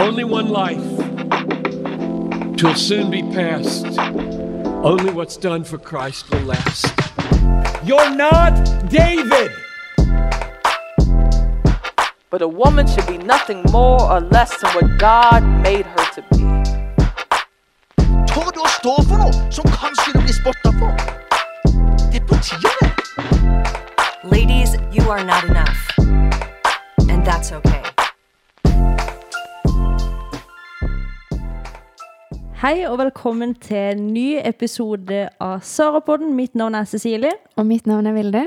Only one life. Twill soon be past. Only what's done for Christ will last. You're not David! But a woman should be nothing more or less than what God made her to be. Tør å stå for noe som kanskje du blir spotta for? Det er på tide. Ladies, you are not enough. And that's okay. Hei og velkommen til en ny episode av Sarapodden. Mitt navn er Cecilie. Og mitt navn er Vilde.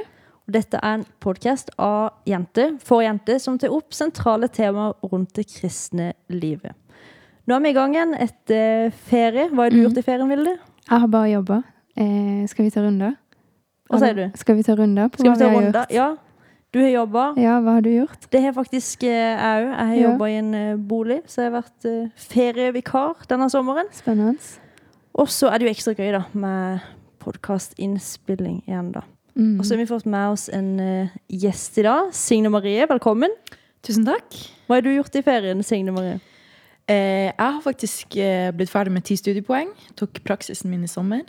Og dette er en podkast av jenter for jenter som tar opp sentrale temaer rundt det kristne livet. Nå er vi i gang igjen etter ferie. Hva har du gjort i ferien, Vilde? Jeg har bare jobba. Eh, skal vi ta runder? Hva sier du? Skal vi ta runder på Skal hva vi ta har runder? gjort? Ja. Du har jobba. Ja, hva har du gjort? Det har faktisk eh, jeg òg. Jeg har Ja. jobba i en eh, bolig, så jeg har vært eh, ferievikar denne sommeren. Spennende. Og så er det jo ekstra gøy, da, med podkastinnspilling igjen, da. Mm. Og så har vi fått med oss en gjest i dag. Signe Marie, velkommen. Tusen takk. Hva har du gjort i ferien, Signe Marie? Eh, jeg har faktisk eh, blitt ferdig med ti studiepoeng. Tok praksisen min i sommer.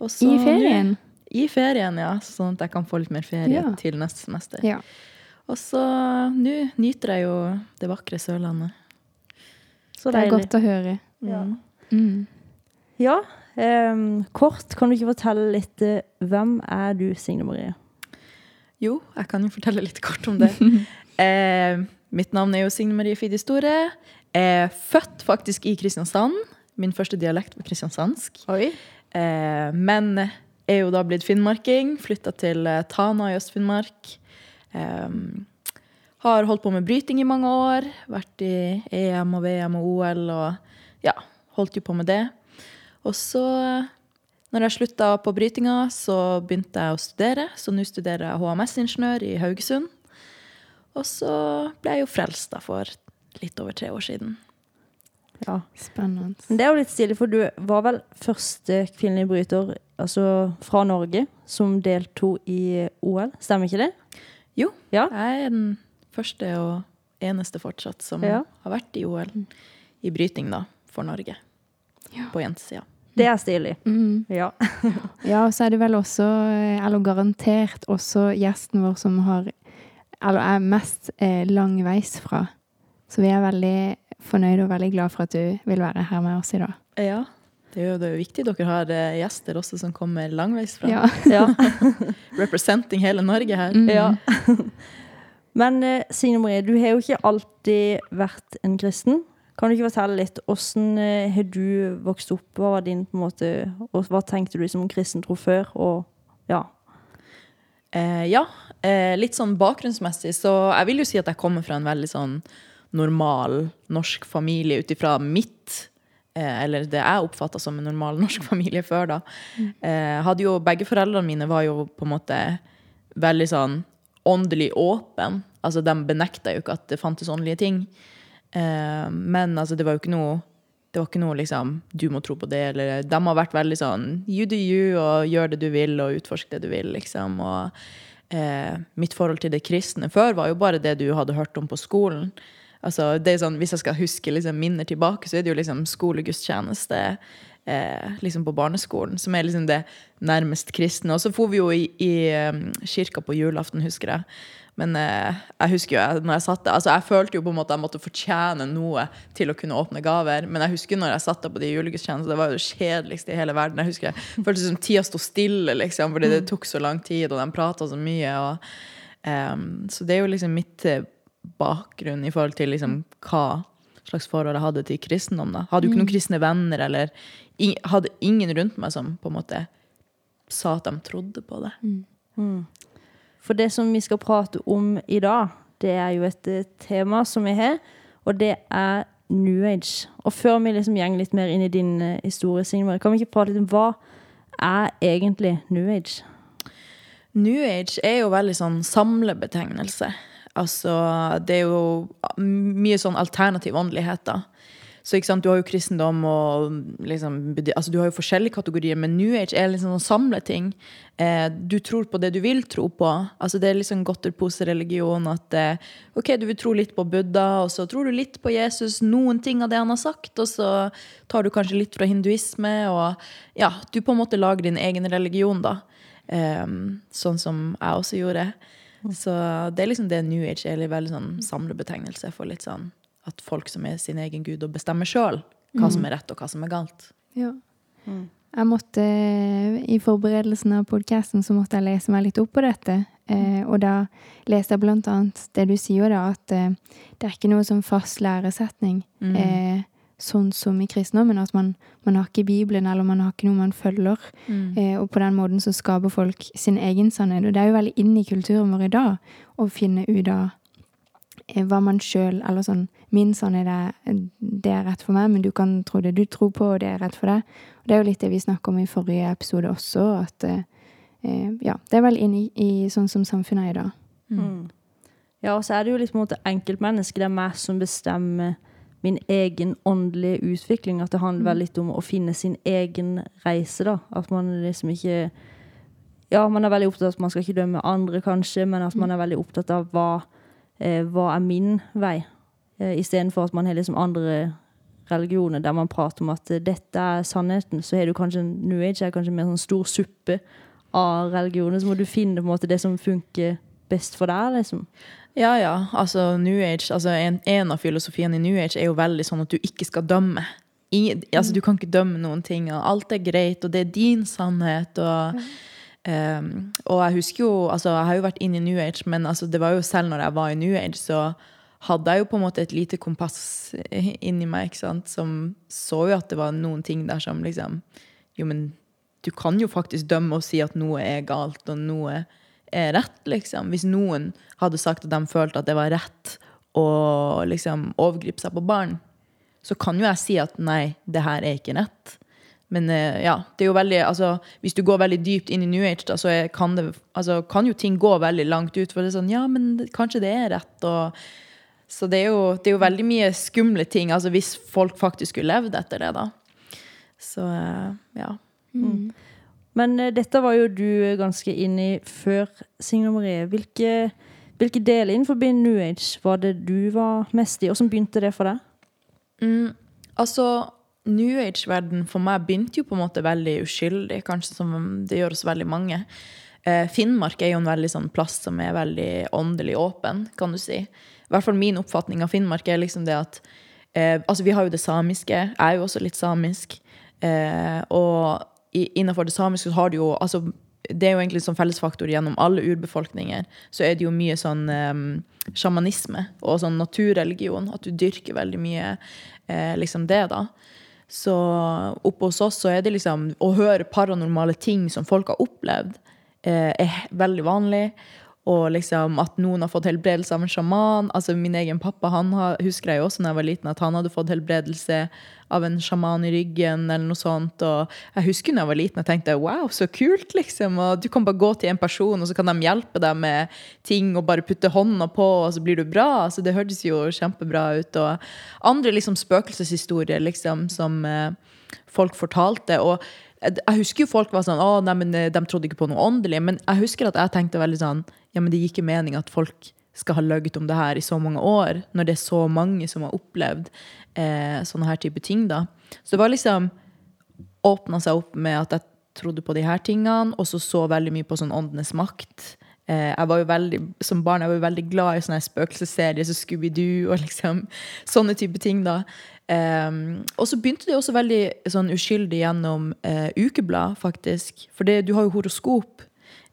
Også, I ferien? I ferien, ja. Sånn at jeg kan få litt mer ferie Ja. til neste semester. Ja. Og så nå nyter jeg jo det vakre Sørlandet. Så Det er godt å høre. Ja. Mm. Ja, um, kort, kan du ikke fortelle litt eh, Hvem er du, Signe Marie? Jo, jeg kan jo fortelle litt kort om det. eh, mitt navn er jo Signe Marie Fidi Store. Er født faktisk i Kristiansand. Min første dialekt var kristiansandsk. Oi. Eh, men er jo da blitt finnmarking. Flytta til eh, Tana i Øst-Finnmark. Um, har holdt på med bryting i mange år. Vært i EM og VM og OL og ja, holdt jo på med det. Og så, når jeg slutta på brytinga, så begynte jeg å studere. Så nå studerer jeg HMS-ingeniør i Haugesund. Og så ble jeg jo frelst da for litt over tre år siden. Ja. Spennende. Men det er jo litt stilig, for du var vel første kvinnelige bryter altså fra Norge som deltok i OL. Stemmer ikke det? Jo, Ja. jeg er den første og eneste fortsatt som Ja. har vært i OL i bryting da, for Norge. På jentesida. Det er stilig. Mm. Ja. Ja, og så er det vel også, eh, eller garantert også gjesten vår som har, eller er mest eh, langveisfra. Så vi er veldig fornøyde og veldig glad for at du vil være her med oss i dag. Ja. Det er jo det er jo viktig dere har eh, gjester også som kommer langveisfra. Ja. ja. Representing hele Norge her. Mm. ja. Men eh, Signe Marie, du har jo ikke alltid vært en kristen. Kan du ikke fortelle litt? Hvordan eh, har du vokst opp? Hva var din på en måte, og hva tenkte du som kristen tro før? Og ja. Eh, ja, eh, litt sånn bakgrunnsmessig, så jeg vil jo si at jeg kommer fra en veldig sånn normal norsk familie ut ifra mitt eh, Eller det jeg oppfatta som en normal norsk familie før, da. Eh, hadde jo, begge foreldrene mine var jo på en måte veldig sånn åndelig åpen. Altså, de benekta jo ikke at det fantes åndelige ting. Eh, men altså, det var jo ikke noe det var ikke noe liksom Du må tro på det, eller De har vært veldig sånn You do you, og gjør det du vil, og utforsk det du vil, liksom. Og eh, mitt forhold til det kristne før var jo bare det du hadde hørt om på skolen. Altså, det er sånn, Hvis jeg skal huske liksom, minner tilbake, så er det jo liksom skolegudstjeneste eh, liksom på barneskolen, som er liksom det nærmest kristne. Og så for vi jo i, i um, kirka på julaften, husker jeg. Men eh, jeg husker jo jeg, når jeg satt der, altså jeg følte jo på en måte jeg måtte fortjene noe til å kunne åpne gaver. Men jeg husker når jeg satt der på de julegudstjenestene, det var jo det kjedeligste i hele verden. Jeg husker jeg følte som tida sto stille, liksom, fordi det tok så lang tid, og de prata så mye. Og, em, så det er jo liksom mitt eh, bakgrunn i forhold til liksom hva slags forhold jeg hadde til kristendom. da. Hadde jo ikke noen kristne venner, eller hadde ingen rundt meg som på en måte sa at de trodde på det. For det som vi skal prate om i dag, det er jo et eh, tema som vi har, og det er New Age. Og før vi liksom går litt mer inn i din eh, historie, Signe kan vi ikke prate litt om hva er egentlig New Age? New Age er jo veldig sånn samlebetegnelse. Altså, det er jo mye sånn alternativ åndelighet, da. Så ikke sant, du har jo kristendom og liksom, altså, Du har jo forskjellige kategorier, men New Age er liksom sånn samleting. Eh, du tror på det du vil tro på. Altså, det er liksom godterposereligion at eh, ok, du vil tro litt på Buddha, og så tror du litt på Jesus, noen ting av det han har sagt, og så tar du kanskje litt fra hinduisme, og ja, du på en måte lager din egen religion, da. Eh, sånn som jeg også gjorde. Så det er liksom det New Age er, en veldig sånn samlebetegnelse for litt sånn at folk som er sin egen gud og bestemmer sjøl hva som er rett og hva som er galt. Ja. Jeg måtte, I forberedelsen av podkasten så måtte jeg lese meg litt opp på dette. Eh, og da leste jeg blant annet det du sier, da, at eh, det er ikke noe sånn fast læresetning. Eh, sånn som i kristendommen, at man, man har ikke Bibelen, eller man har ikke noe man følger. Eh, og på den måten så skaper folk sin egen sannhet. Og det er jo veldig inn i kulturen vår i dag å finne ut av eh, hva man sjøl Eller sånn Min sannhet er det er rett for meg, men du kan tro det du tror på, og det er rett for deg. Og det er jo litt det vi snakka om i forrige episode også, at eh, eh, Ja, det er vel inn i, i sånn som samfunnet er i dag. Mm. Ja, og så er det jo litt på en måte enkeltmennesket. Det er meg som bestemmer min egen åndelige utvikling. At det handler vel litt om å finne sin egen reise, da. At man liksom ikke Ja, man er veldig opptatt av at man skal ikke dømme andre, kanskje, men at man er veldig opptatt av hva, eh, hva er min vei. Eh, Istedenfor at man har liksom andre religioner der man prater om at eh, dette er sannheten, så har du kanskje New Age er kanskje mer sånn stor suppe av religioner. Så må du finne på en måte det som funker best for deg, liksom. Ja, ja. Altså, New Age, altså en, en av filosofiene i New Age er jo veldig sånn at du ikke skal dømme. Ingen, altså, du kan ikke dømme noen ting. Og alt er greit, og det er din sannhet. Og, Um, og jeg husker jo altså, Jeg har jo vært inne i New Age, men altså, det var jo selv når jeg var i New Age, så hadde jeg jo på en måte et lite kompass inni meg ikke sant? som så jo at det var noen ting der som liksom Jo, men du kan jo faktisk dømme og si at noe er galt, og noe rett, liksom. Hvis noen hadde sagt at de følte at det var rett å liksom overgripe seg på barn, så kan jo jeg si at nei, det her er ikke rett. Men eh, ja, det er jo veldig, altså, hvis du går veldig dypt inn i New Age, da, så er, kan, det, altså, kan jo ting gå veldig langt ut. For det er sånn, ja, men det, kanskje det er rett. Og, så det er, jo, det er jo veldig mye skumle ting, altså hvis folk faktisk skulle levd etter det, da. Så ja. ja. Men eh, dette var jo du ganske inn i før, Signe. Hvilke, hvilke deler innenfor New Age var det du var mest i? Hvordan begynte det for deg? Mm, altså, New Age-verden for meg begynte jo på en måte veldig uskyldig, kanskje som det gjør hos veldig mange. Eh, Finnmark er jo en veldig sånn plass som er veldig åndelig åpen, kan du si. I hvert fall min oppfatning av Finnmark er liksom det at eh, Altså, vi har jo det samiske. Jeg er jo også litt samisk. Eh, og innenfor det samiske har du jo altså, Det er jo egentlig sånn fellesfaktor gjennom alle urbefolkninger. Så er det jo mye sånn um, sjamanisme og sånn naturreligion. At du dyrker veldig mye eh, liksom det, da. Så oppe hos oss så er det liksom Å høre paranormale ting som folk har opplevd, eh, er veldig vanlig. Og liksom at noen har fått helbredelse av en sjaman. Altså Min egen pappa han har, husker jeg jo også når jeg var liten, at han hadde fått helbredelse av en sjaman i ryggen. eller noe sånt, og Jeg husker når jeg var liten jeg tenkte wow, så kult. liksom, og Du kan bare gå til en person, og så kan de hjelpe deg med ting og bare putte hånda på, og så blir du bra. altså Det hørtes jo kjempebra ut. Og andre liksom spøkelseshistorier liksom som eh, folk fortalte. og jeg husker jo folk var sånn å, nei, men eh, de trodde ikke på noe åndelig. Men jeg husker at jeg tenkte veldig sånn ja, men det gir ikke mening at folk skal ha løyet om det her i så mange år, når det er så mange som har opplevd eh, sånne her type ting. da. Så det var liksom åpna seg opp med at jeg trodde på de her tingene, og så så veldig mye på sånn åndenes makt. Eh, jeg var jo veldig, Som barn jeg var jo veldig glad i sånne spøkelsesserier som Scooby-Doo og liksom sånne type ting. da. Um, og så begynte det også veldig sånn uskyldig gjennom uh, ukeblad, faktisk. For det, du har jo horoskop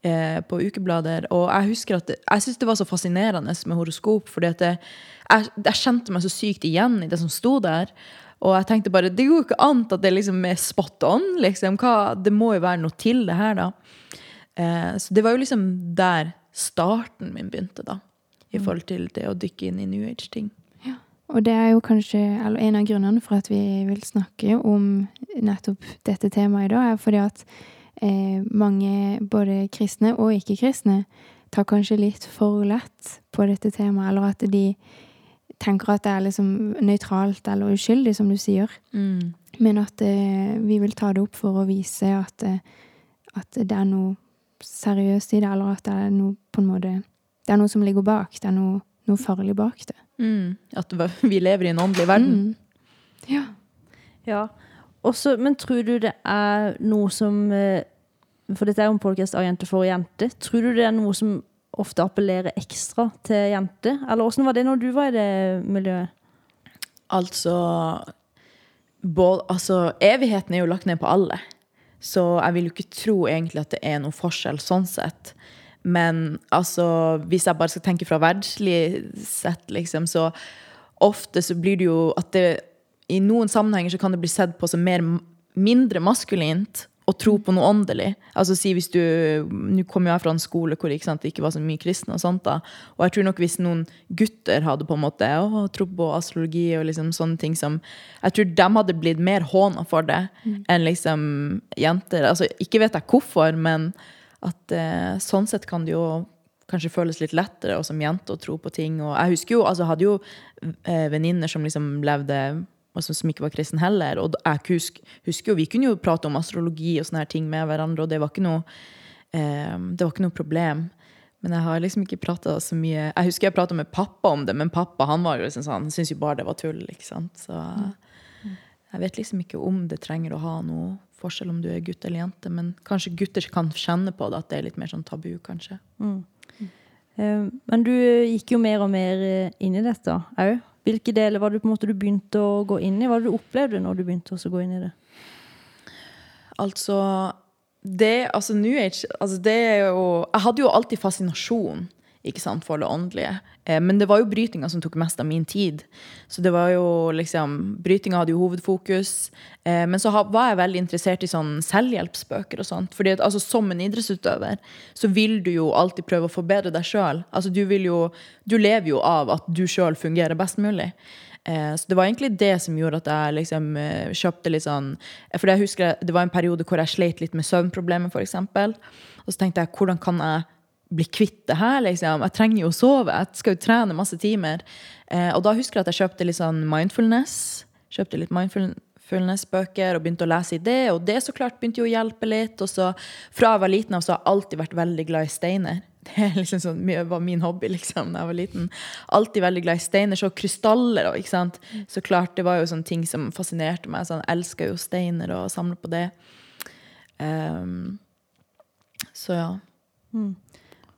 uh, på ukeblader. Og jeg husker at det, jeg syntes det var så fascinerende med horoskop, fordi at det, jeg, jeg kjente meg så sykt igjen i det som sto der. Og jeg tenkte bare, det går jo ikke annet at det liksom er spot on. liksom, Hva, Det må jo være noe til det her, da. Uh, så det var jo liksom der starten min begynte, da. I forhold til det å dykke inn i New Age-ting. Og det er jo kanskje eller en av grunnene for at vi vil snakke om nettopp dette temaet i dag, er fordi at eh, mange, både kristne og ikke-kristne, tar kanskje litt for lett på dette temaet, eller at de tenker at det er liksom nøytralt eller uskyldig, som du sier. Men at eh, vi vil ta det opp for å vise at, eh, at det er noe seriøst i det, eller at det er noe på en måte Det er noe som ligger bak. Det er noe, noe farlig bak det. Mm. At vi lever i en åndelig verden. Mm. Ja. Ja. Også, men tror du det er noe som eh, For dette er jo en podkast av Jente for jente. Tror du det er noe som ofte appellerer ekstra til jenter? Eller åssen var det når du var i det miljøet? Altså, både, altså Evigheten er jo lagt ned på alle. Så jeg vil jo ikke tro egentlig at det er noen forskjell sånn sett. Men altså, hvis jeg bare skal tenke fra verdslig sett, liksom, så ofte så blir det jo at det I noen sammenhenger så kan det bli sett på som mer, mindre maskulint å tro på noe åndelig. Altså si hvis du, Nå kommer jeg fra en skole hvor sant, det ikke var så mye kristne. Og sånt da, og jeg tror nok hvis noen gutter hadde på en måte å, tro på astrologi og liksom sånne ting som Jeg tror de hadde blitt mer håna for det enn liksom jenter. Altså Ikke vet jeg hvorfor, men at eh, sånn sett kan det jo kanskje føles litt lettere og som jente å tro på ting. Og jeg husker jo, altså hadde jo eh, venninner som liksom levde altså, som ikke var kristen heller. Og jeg husker, husker jo, vi kunne jo prate om astrologi og sånne her ting med hverandre, og det var ikke noe, eh, det var ikke noe problem. Men jeg har liksom ikke prata så mye Jeg husker jeg prata med pappa om det, men pappa han var jo liksom sånn, han syntes jo bare det var tull. ikke sant? Så jeg vet liksom ikke om det trenger å ha noe forskjell om du er gutt eller jente, men kanskje gutter kan kjenne på det, at det er litt mer sånn tabu, kanskje. Eh, Men du gikk jo mer og mer eh, inn i dette òg. Hvilke deler var det på en måte du begynte å gå inn i? Hva var det du opplevde når du begynte å gå inn i det? Altså, det, altså New Age altså det jo, Jeg hadde jo alltid fascinasjon ikke sant, for det åndelige. Eh, men det var jo brytinga som tok mest av min tid. Så det var jo liksom, Brytinga hadde jo hovedfokus. Eh, men så var jeg veldig interessert i sånn selvhjelpsbøker og sånt. fordi at altså, Som en idrettsutøver så vil du jo alltid prøve å forbedre deg sjøl. Altså, du, vil jo, du lever jo av at du sjøl fungerer best mulig. Eh, Så det var egentlig det som gjorde at jeg liksom kjøpte litt sånn For jeg husker det var en periode hvor jeg sleit litt med søvnproblemer, f.eks. Og så tenkte jeg hvordan kan jeg bli kvitt det her, liksom? Jeg trenger jo å sove. Jeg skal jo trene masse timer. Eh, Og da husker jeg at jeg kjøpte litt sånn mindfulness. Kjøpte litt mindfulness-bøker og begynte å lese i det. Og det så klart begynte jo å hjelpe litt. Og så fra jeg var liten av så har jeg alltid vært veldig glad i steiner. Det liksom sånn, var min hobby liksom, da jeg var liten. Alltid veldig glad i steiner. Så krystaller og, ikke sant. Så klart, det var jo sånne ting som fascinerte meg. Sånn, jeg elsker jo steiner og samler på det. Um, så ja.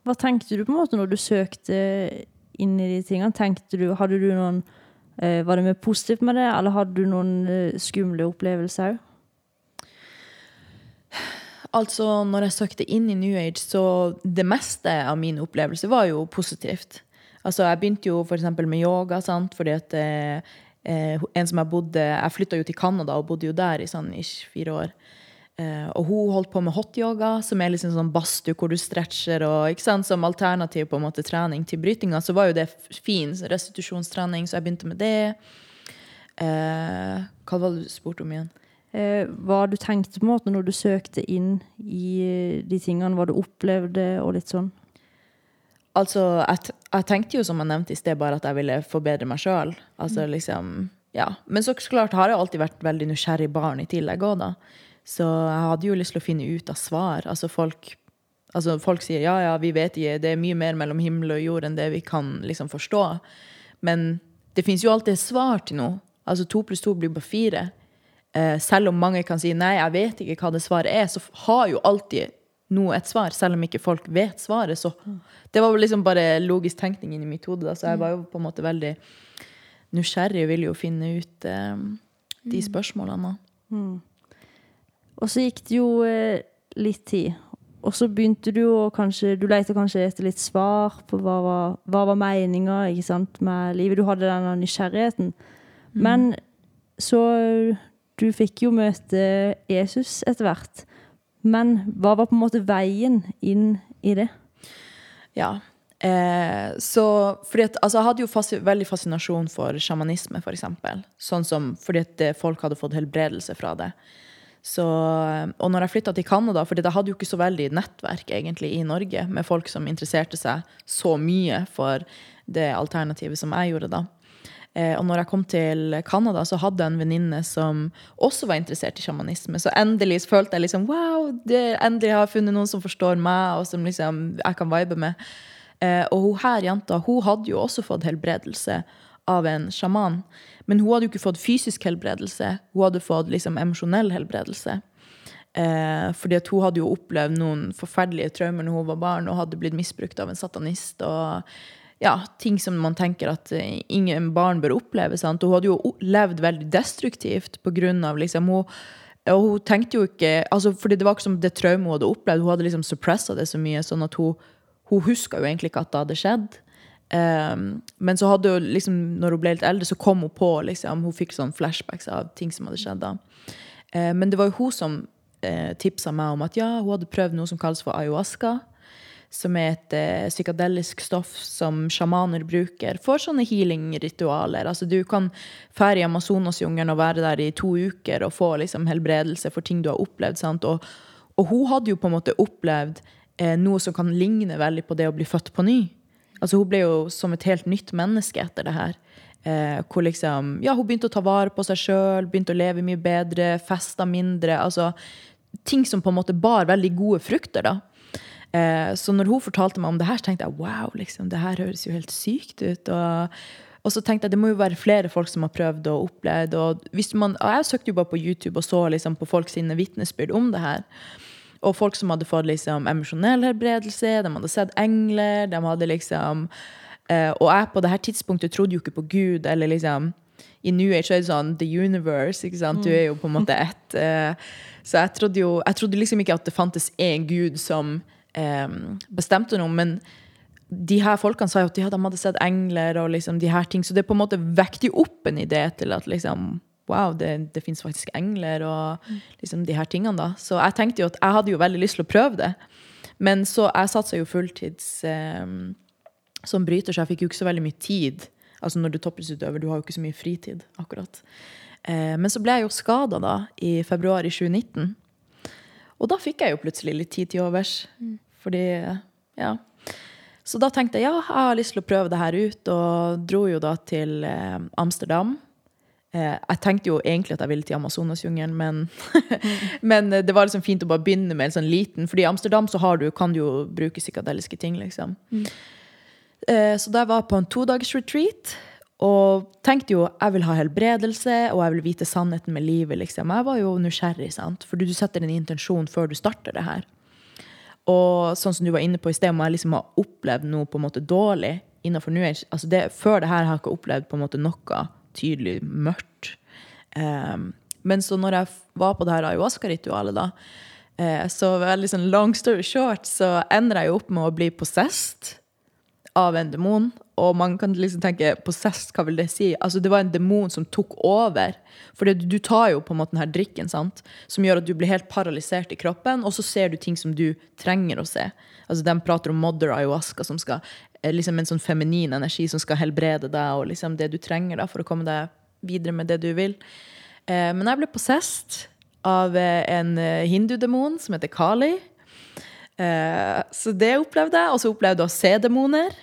Hva tenkte du på en måte når du søkte inn i de tingene? Tenkte du, hadde du noen eh, Var det mer positivt med det, eller hadde du noen eh, skumle opplevelser òg? Altså, når jeg søkte inn i New Age, så det meste av min opplevelse var jo positivt. Altså, jeg begynte jo eksempel med yoga, sant, fordi at eh, eh, en som jeg bodde Jeg flytta jo til Canada og bodde jo der i sånn ish fire år. Eh, og hun holdt på med hotyoga, som er liksom sånn badstue hvor du stretcher, og som alternativ på en måte trening til brytinga, så var jo det fin restitusjonstrening, så jeg begynte med det. Eh, hva var det du spurte om igjen? Eh, hva du tenkte på en måte når du søkte inn i de tingene, hva du opplevde og litt sånn? Altså, jeg, jeg tenkte jo som jeg nevnte i sted, bare at jeg ville forbedre meg sjøl. Altså, liksom, ja. Men så klart har jeg alltid vært veldig nysgjerrig barn i tillegg òg, da. Så jeg hadde jo lyst til å finne ut av svar. Altså, folk, altså, folk sier ja, ja, vi vet ikke, det er mye mer mellom himmel og jord enn det vi kan liksom forstå. Men det fins jo alltid svar til noe. Altså to pluss to blir bare fire. Eh, selv om mange kan si nei, jeg vet ikke hva det svaret er, så har jo alltid noe et svar, selv om ikke folk vet svaret. Så det var liksom bare logisk tenkning inni mitt hode. Da. Så jeg var jo på en måte veldig nysgjerrig og ville jo finne ut eh, de spørsmålene. da. Og så gikk det jo eh, litt tid. Og så begynte du å kanskje Du leita kanskje etter litt svar på hva var, hva var meninga med livet. Du hadde denne nysgjerrigheten. Men så Du fikk jo møte Jesus etter hvert. Men hva var på en måte veien inn i det? Ja. Eh, så fordi at, altså, Jeg hadde jo fas veldig fascinasjon for sjamanisme, eksempel. Sånn som, fordi at eh, folk hadde fått helbredelse fra det. Så, og når jeg flytta til Canada, for jeg hadde jo ikke så veldig nettverk egentlig i Norge med folk som interesserte seg så mye for det alternativet som jeg gjorde da. Eh, og når jeg kom til Canada, så hadde jeg en venninne som også var interessert i sjamanisme. Så endelig følte jeg liksom wow, det, endelig har jeg funnet noen som forstår meg, og som liksom jeg kan vibe med. Eh, og hun her jenta hun hadde jo også fått helbredelse av en sjaman. Men hun hadde jo ikke fått fysisk helbredelse, hun hadde fått liksom emosjonell helbredelse. Eh, fordi at hun hadde jo opplevd noen forferdelige traumer når hun var barn, og hadde blitt misbrukt av en satanist. og ja, ting som man tenker at eh, ingen barn bør oppleve. Sant? Og hun hadde jo levd veldig destruktivt på grunn av liksom hun, og hun tenkte jo ikke altså fordi det var ikke som det traumet hun hadde opplevd. Hun hadde liksom suppressa det så mye, sånn at hun, hun huska jo egentlig ikke at det hadde skjedd. Um, men så hadde hun liksom, når hun ble litt eldre, så kom hun på liksom, Hun fikk sånn flashbacks av ting som hadde skjedd da. Uh, men det var jo hun som uh, tipsa meg om at ja, hun hadde prøvd noe som kalles for ayahuasca som er et uh, psykadelisk stoff som sjamaner bruker for sånne healing-ritualer. Altså Du kan fære i Amazonasjungelen og være der i to uker og få liksom helbredelse for ting du har opplevd. sant? Og, og hun hadde jo på en måte opplevd eh, noe som kan ligne veldig på det å bli født på ny. Altså Hun ble jo som et helt nytt menneske etter det her. Eh, hvor liksom, ja, Hun begynte å ta vare på seg sjøl, begynte å leve mye bedre, festa mindre. altså Ting som på en måte bar veldig gode frukter. da. Eh, så når hun fortalte meg om det her, så tenkte jeg wow, liksom, det her høres jo helt sykt ut. Og, og så tenkte jeg det må jo være flere folk som har prøvd og opplevd. Og, man, og jeg søkte jo bare på YouTube og så liksom på folk sine vitnesbyrd om det her. Og folk som hadde fått liksom emosjonell helbredelse, de hadde sett engler, de hadde liksom eh, Og jeg på det her tidspunktet trodde jo ikke på Gud eller liksom i New Age er det sånn the universe. ikke sant? Du er jo på en måte ett. Eh, så jeg trodde jo jeg trodde liksom ikke at det fantes én gud som eh, bestemte noe. Men de her folkene sa jo at ja, de hadde sett engler og liksom de her ting. Så det på en måte vekte jo opp en idé til at liksom Wow, det, det fins faktisk engler og liksom de her tingene, da. Så jeg tenkte jo at jeg hadde jo veldig lyst til å prøve det. Men så jeg satsa jo fulltids eh, som bryter, så jeg fikk jo ikke så veldig mye tid. Altså når du er toppidrettsutøver, du har jo ikke så mye fritid, akkurat. Eh, men så ble jeg jo skada da, i februar i 2019. Og da fikk jeg jo plutselig litt tid til overs. Fordi, ja. Så da tenkte jeg ja, jeg har lyst til å prøve det her ut, og dro jo da til eh, Amsterdam. Eh, jeg tenkte jo egentlig at jeg ville til Amazonasjungelen, men, men det var liksom fint å bare begynne med en sånn liten. fordi i Amsterdam så har du, kan du jo bruke psykadeliske ting, liksom. Eh, så da jeg var på en todagers retreat og tenkte jo jeg vil ha helbredelse og jeg vil vite sannheten med livet. liksom. Jeg var jo nysgjerrig, sant? for du setter en intensjon før du starter det her. Og sånn som du var inne på i sted, om jeg liksom har opplevd noe på en måte dårlig innenfor New Age altså det, Før det her har jeg ikke opplevd på en måte noe tydelig mørkt. Um, men så når jeg var på det her ayahuasca-ritualet, da, eh, så veldig sånn long story short, så ender jeg jo opp med å bli possessed av en demon. Og man kan liksom tenke possessed, hva vil det si? Altså Det var en demon som tok over. For du tar jo på en måte den her drikken sant? som gjør at du blir helt paralysert i kroppen, og så ser du ting som du trenger å se. Altså De prater om mother ayahuasca, som skal liksom en sånn feminin energi som skal helbrede deg, og liksom det du trenger da for å komme deg videre med det du vil. Eh, men jeg ble possessed av eh, en eh, hindudemon som heter Kali. Eh, så det opplevde jeg. Og så opplevde jeg å se demoner.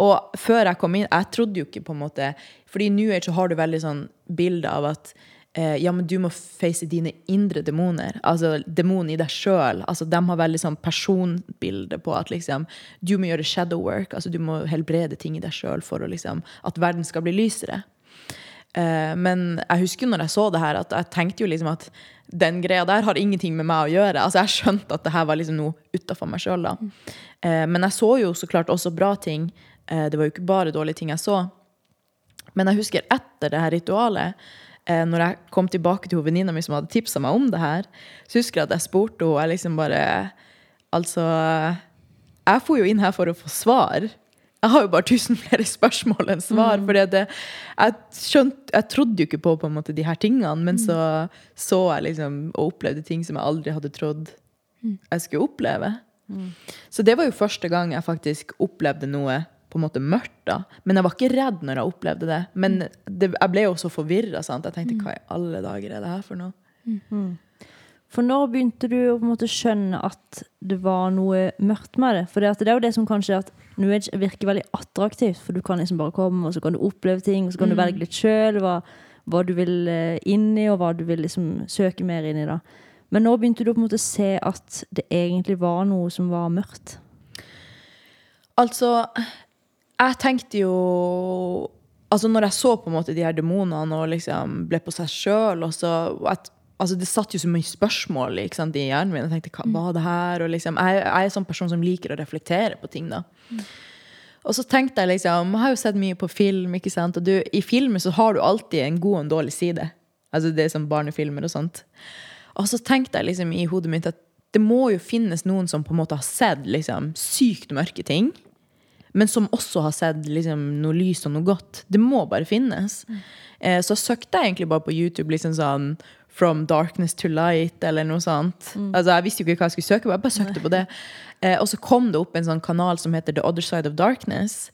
Og før jeg kom inn Jeg trodde jo ikke på en måte Fordi i New Age så har du veldig sånn bilde av at eh, ja, men du må face dine indre demoner. Altså demonen i deg sjøl. Altså, de har veldig sånn personbilde på at liksom du må gjøre shadow work. Altså du må helbrede ting i deg sjøl for å, liksom, at verden skal bli lysere. Eh, men jeg husker når jeg så det her, at jeg tenkte jo liksom at den greia der har ingenting med meg å gjøre. Altså Jeg skjønte at det her var liksom noe utafor meg sjøl. Eh, men jeg så jo så klart også bra ting. Eh, det var jo ikke bare dårlige ting jeg så. Men jeg husker etter det her ritualet, eh, når jeg kom tilbake til venninna mi som hadde tipsa meg om det her, så husker jeg at jeg spurte henne jeg liksom bare Altså, jeg for jo inn her for å få svar. Jeg har jo bare tusen flere spørsmål enn svar. Mm. For jeg, jeg trodde jo ikke på, på måte, de her tingene, men så så jeg liksom og opplevde ting som jeg aldri hadde trodd jeg skulle oppleve. Så det var jo første gang jeg faktisk opplevde noe på en måte mørkt. da. Men jeg var ikke redd når jeg opplevde det. Men det, jeg ble jo så forvirra. Jeg tenkte hva i alle dager er det her for noe? For når begynte du å på en måte skjønne at det var noe mørkt med det? For det, det er jo det som kanskje at New Age virker veldig attraktivt, for du kan liksom bare komme, og så kan du oppleve ting, og så kan du velge litt sjøl hva, hva du vil eh, inn i, og hva du vil liksom søke mer inn i. da. Men når begynte du på en måte å se at det egentlig var noe som var mørkt? Altså, jeg tenkte jo Altså, når jeg så på en måte de her demonene og liksom ble på seg sjøl, Altså, det satt jo så mye spørsmål sant, i hjernen min. Jeg tenkte, hva var det her? Liksom, jeg, jeg er en sånn person som liker å reflektere på ting. da. Og så tenkte jeg liksom, jeg har jo sett mye på film, ikke sant? og du, i filmer så har du alltid en god og en dårlig side. Altså det er som barnefilmer og sånt. Og så tenkte jeg liksom i hodet mitt at det må jo finnes noen som på en måte har sett liksom sykt mørke ting, men som også har sett liksom noe lys og noe godt. Det må bare finnes. Eh, så søkte jeg egentlig bare på YouTube liksom sånn From darkness to light, eller noe sånt. Altså, jeg visste jo ikke hva jeg skulle søke på, jeg bare søkte på det. Eh, og så kom det opp en sånn kanal som heter The Other Side of Darkness,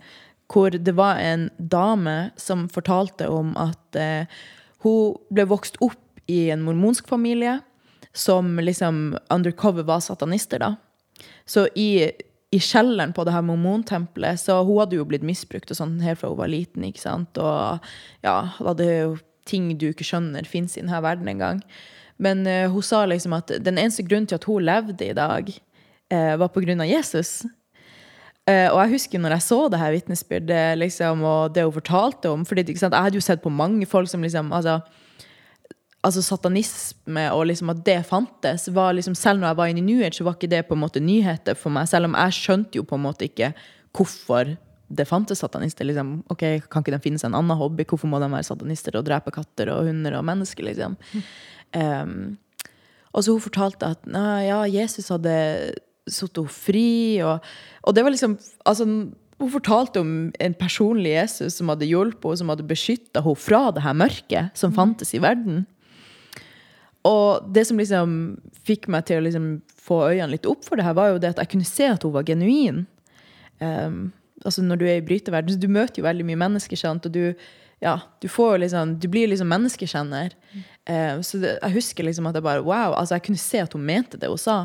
hvor det var en dame som fortalte om at eh, hun ble vokst opp i en mormonsk familie som liksom undercover var satanister, da. Så i, i kjelleren på det her mormontempelet, så hun hadde jo blitt misbrukt og sånn helt fra hun var liten, ikke sant. Og ja, hadde jo ting du ikke skjønner fins i denne verden engang. Men uh, hun sa liksom at den eneste grunnen til at hun levde i dag, uh, var på grunn av Jesus. Uh, og jeg husker når jeg så det her vitnesbyrdet liksom, og det hun fortalte om sant, Jeg hadde jo sett på mange folk som liksom altså, altså satanisme og liksom at det fantes, var liksom, selv når jeg var inne i New Age, så var ikke det på en måte nyheter for meg. Selv om jeg skjønte jo på en måte ikke hvorfor det fantes satanister. Liksom. Ok, Kan ikke de finne seg en annen hobby? Hvorfor må de være satanister og drepe katter og hunder og mennesker? liksom? Um, og så hun fortalte at ja, Jesus hadde henne fri. Og, og det var liksom altså, Hun fortalte om en personlig Jesus som hadde hjulpet henne, som hadde beskytta henne fra det her mørket som fantes i verden. Og det som liksom fikk meg til å liksom få øynene litt opp for det her, var jo det at jeg kunne se at hun var genuin. Um, altså Når du er i bryteverden, så du møter jo veldig mye mennesker, sant? og du, ja, du, får liksom, du blir liksom menneskekjenner. Eh, så det, jeg husker liksom at jeg bare wow, altså jeg kunne se at hun mente det hun sa.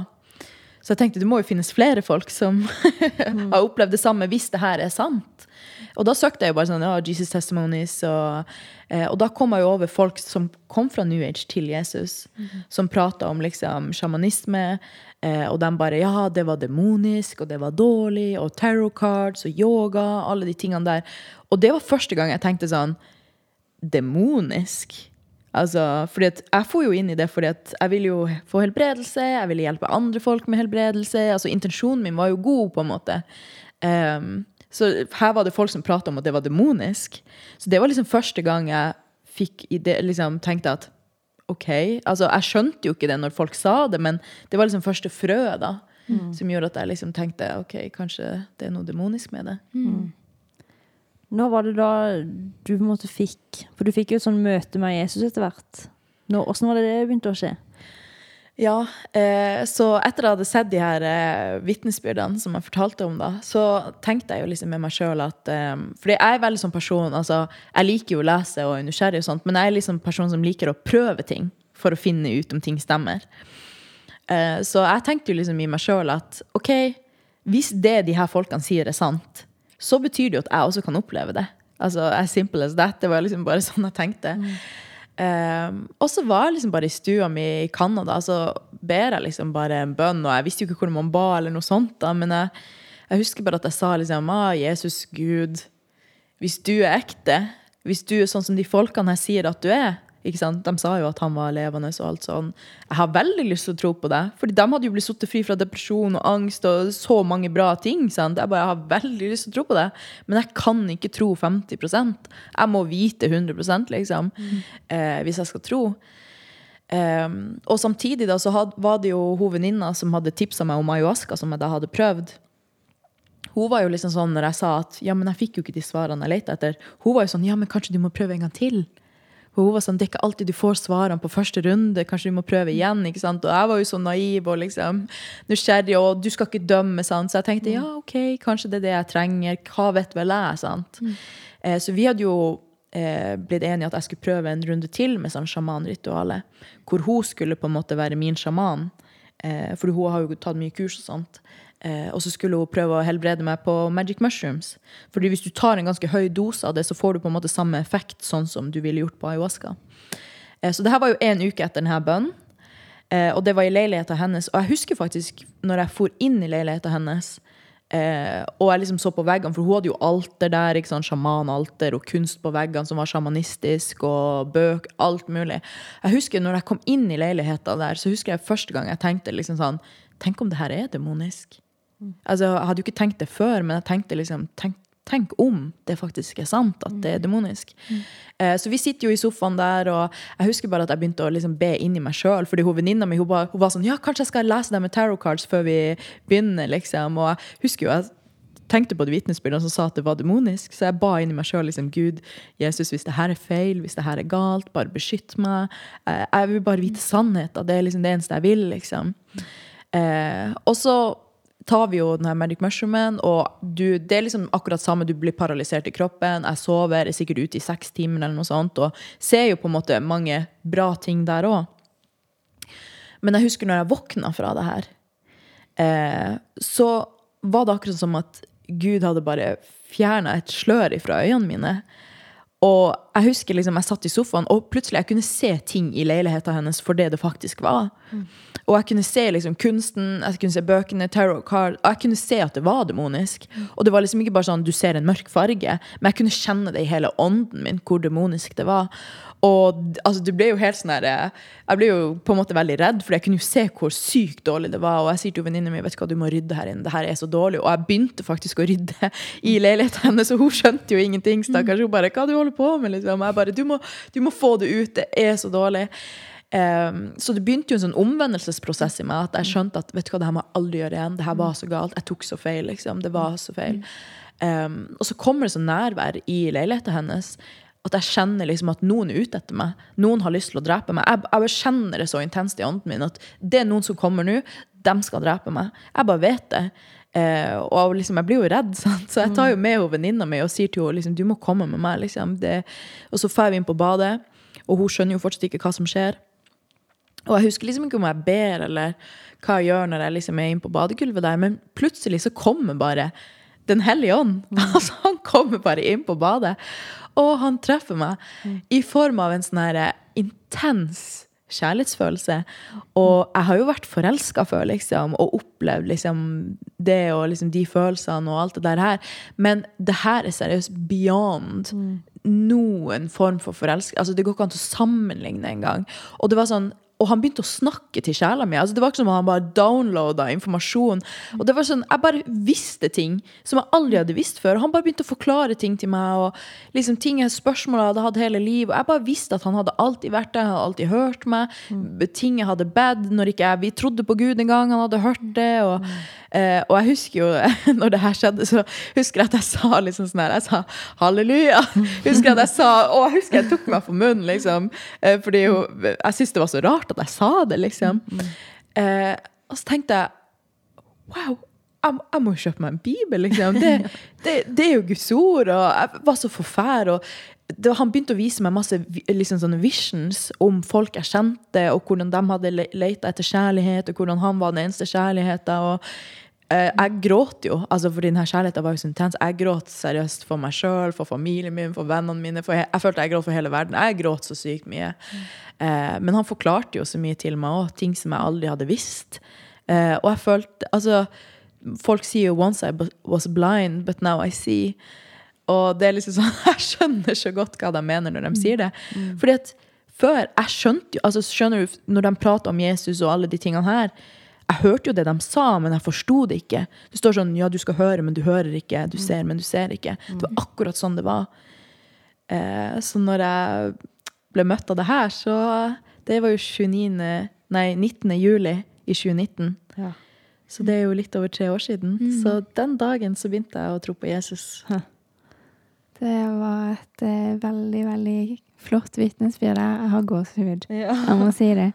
Så jeg tenkte det må jo finnes flere folk som har opplevd det samme, hvis det her er sant. Og da søkte jeg jo bare sånn, ja, Jesus Testimonies, og, eh, og da kom jeg jo over folk som kom fra New Age til Jesus, som prata om liksom sjamanisme, eh, og de bare ja, det var demonisk, og det var dårlig, og tarot cards og yoga, alle de tingene der. Og det var første gang jeg tenkte sånn demonisk. Altså, fordi jeg får jo inn i det fordi at jeg vil jo få helbredelse, jeg ville hjelpe andre folk med helbredelse. altså Intensjonen min var jo god, på en måte. Ehm, så her var det folk som prata om at det var demonisk. Så det var liksom første gang jeg fikk ide, liksom tenkte at OK. Altså, jeg skjønte jo ikke det når folk sa det, men det var liksom første frø da, som gjorde at jeg liksom tenkte OK, kanskje det er noe demonisk med det. Når var det da du på en måte fikk For du fikk jo et sånn møte med Jesus etter hvert. Åssen var det det begynte å skje? Ja, eh, så etter jeg hadde sett de her eh, vitnesbyrdene som jeg fortalte om, da, så tenkte jeg jo liksom med meg sjøl at eh, Fordi jeg er veldig sånn person altså, Jeg liker jo å lese og er nysgjerrig, og sånt, men jeg er liksom person som liker å prøve ting for å finne ut om ting stemmer. Eh, så jeg tenkte jo liksom i meg sjøl at OK, hvis det de her folkene sier, er sant, så betyr det jo at jeg også kan oppleve det. Altså, as simple as that. Det var liksom bare sånn jeg tenkte. Um, og så var jeg liksom bare i stua mi i Canada, så ber jeg liksom bare en bønn. Og jeg visste jo ikke hvor man ba, eller noe sånt, da, men jeg, jeg husker bare at jeg sa liksom ah, Jesus, Gud, hvis du er ekte, hvis du er sånn som de folkene her sier at du er? De sa jo at han var levende og alt sånn. Jeg har veldig lyst til å tro på det. Fordi de hadde jo blitt satt fri fra depresjon og angst og så mange bra ting. sant? Jeg bare har veldig lyst til å tro på det. Men jeg kan ikke tro 50% Jeg må vite 100 liksom. Eh, hvis jeg skal tro. Um, og samtidig da, så had, var det jo hun venninna som hadde tipsa meg om ayahuasca, som jeg da hadde prøvd. Hun var jo liksom sånn når jeg sa at ja, men jeg fikk jo ikke de svarene jeg lette etter. Hun var jo sånn ja, men kanskje du må prøve en gang til. Og hun var sånn, Det er ikke alltid du får svarene på første runde. Kanskje du må prøve igjen. ikke sant? Og jeg var jo så naiv og liksom nysgjerrig, og du skal ikke dømme. sant? Så jeg tenkte ja, ok, kanskje det er det jeg trenger. Hva vet vel jeg? sant? Eh, så vi hadde jo eh, blitt enige at jeg skulle prøve en runde til med sånn sjamanritualet. Hvor hun skulle på en måte være min sjaman. Eh, for hun har jo tatt mye kurs og sånt. Eh, og så skulle hun prøve å helbrede meg på magic mushrooms. Fordi hvis du tar en ganske høy dose av det, så får du på en måte samme effekt sånn som du ville gjort på ayahuasca. Eh, så det her var jo en uke etter denne bønnen. Eh, og det var i leiligheten hennes. Og jeg husker faktisk når jeg for inn i leiligheten hennes, eh, og jeg liksom så på veggene, for hun hadde jo alter der, ikke sant, sjamanalter og kunst på veggene som var sjamanistisk, og bøk, alt mulig. Jeg husker når jeg kom inn i leiligheten der, så husker jeg første gang jeg tenkte liksom sånn Tenk om det her er demonisk? Altså, jeg hadde jo ikke tenkt det før, men jeg tenkte liksom tenk, tenk om det faktisk er sant, at det er demonisk. Eh, så vi sitter jo i sofaen der, og jeg husker bare at jeg begynte å liksom be inni meg sjøl. Fordi hun venninna mi hun, ba- hun var sånn Ja, kanskje jeg skal lese dem med tarot cards før vi begynner, liksom. Og jeg husker jo jeg tenkte på de vitnesbyrdene som sa at det var demonisk. Så jeg ba inni meg sjøl liksom, Gud, Jesus, hvis det her er feil, hvis det her er galt, bare beskytt meg. Eh, Jeg vil bare vite sannheten. Det er liksom det eneste jeg vil, liksom. Eh, og så tar vi jo den her Magic Mushroomen, og du, det er liksom akkurat samme. Du blir paralysert i kroppen. Jeg sover, er sikkert ute i seks timer eller noe sånt, og ser jo på en måte mange bra ting der òg. Men jeg husker når jeg våkna fra det her, eh, så var det akkurat som at Gud hadde bare fjerna et slør fra øynene mine. Og jeg husker liksom, jeg satt i sofaen, og plutselig jeg kunne se ting i leiligheten hennes for det det faktisk var. Og jeg kunne se liksom kunsten, jeg kunne se bøkene, tarot card, og jeg kunne se at det var demonisk. Og det var liksom ikke bare sånn du ser en mørk farge, men jeg kunne kjenne det i hele ånden min hvor demonisk det var. Og altså, det ble jo helt sånn der, eh, Jeg ble jo på en måte veldig redd, for jeg kunne jo se hvor sykt dårlig det var. Og jeg sier til venninnen min vet du hva, du må rydde her inne, det her er så dårlig. Og jeg begynte faktisk å rydde i leiligheten hennes, og hun skjønte jo ingenting. Stakkars. Hun bare Hva du holder på med? liksom? Jeg bare du må, du må få det ut, det er så dårlig. Ehm, så det begynte jo en sånn omvendelsesprosess i meg. At jeg skjønte at vet du hva, det her må jeg aldri gjøre igjen. Det her var så galt. Jeg tok så feil. liksom. Det var så feil. um, og så kommer det sånn nærvær i leiligheten hennes at jeg kjenner liksom at noen er ute etter meg. Noen har lyst til å drepe meg. Jeg, jeg kjenner det så intenst i ånden min at det er noen som kommer nå, dem skal drepe meg. Jeg bare vet det. Eh, og liksom, jeg blir jo redd, sant? så jeg tar jo med venninna mi og sier til henne liksom, du må komme med meg. Liksom. Det, og så drar vi inn på badet, og hun skjønner jo fortsatt ikke hva som skjer. Og jeg husker liksom ikke om jeg ber eller hva jeg gjør når jeg liksom er inne på badegulvet der, men plutselig så kommer bare Den hellige ånd. Altså, han kommer bare inn på badet, og han treffer meg i form av en sånn her intens kjærlighetsfølelse. Og jeg har jo vært forelska før, liksom, og opplevd liksom det og liksom de følelsene og alt det der her. Men det her er seriøst beyond noen form for forelskelse. Altså, det går ikke an å sammenligne engang. Og det var sånn og han begynte å snakke til sjela mi. Altså, det var ikke som om han bare downloada informasjon. Og det var sånn, Jeg bare visste ting som jeg aldri hadde visst før. Og han bare begynte å forklare ting til meg. Og liksom ting jeg spørsmål jeg hadde hatt hele livet. Og jeg bare visste at han hadde alltid vært der, han hadde alltid hørt meg. Ting jeg hadde bedt når ikke jeg vi trodde på Gud en gang, Han hadde hørt det. Og, eh, og jeg husker jo, når det her skjedde, så husker jeg at jeg sa liksom sånn her Jeg sa halleluja. Husker at jeg sa, Og jeg husker jeg tok meg for munnen, liksom. Eh, fordi jo, jeg syntes det var så rart at jeg sa det, liksom. Eh, og så tenkte jeg Wow, jeg, jeg må jo kjøpe meg en bibel, liksom. Det, det, det er jo Guds ord. Og jeg var så forfær. Og han begynte å vise meg masse liksom sånne visions om folk jeg kjente, og hvordan de hadde le- leita etter kjærlighet, og hvordan han var den eneste kjærligheten. Og jeg gråt jo, altså for denne kjærligheten var jo så intens. Jeg gråt seriøst for meg sjøl, for familien min, for vennene mine. For jeg, jeg følte jeg gråt for hele verden. Jeg gråt så sykt mye. Eh, men han forklarte jo så mye til meg òg, ting som jeg aldri hadde visst. Eh, og jeg følte Altså, folk sier jo 'once I was blind, but now I see'. Og det er liksom sånn, jeg skjønner så godt hva de mener når de sier det. Fordi at før, jeg skjønte jo altså skjønner du, Når de prater om Jesus og alle de tingene her Jeg hørte jo det de sa, men jeg forsto det ikke. Det står sånn ja, du skal høre, men du hører ikke. Du ser, men du ser ikke. Det var akkurat sånn det var. Eh, så når jeg ble møtt av det her, så Det var jo 29, nei, 19. juli i 2019. Ja. Så det er jo litt over tre år siden. Så den dagen så begynte jeg å tro på Jesus. Det var et eh, veldig, veldig flott vitnesbyrd. Jeg har gåsehud. Jeg må si det.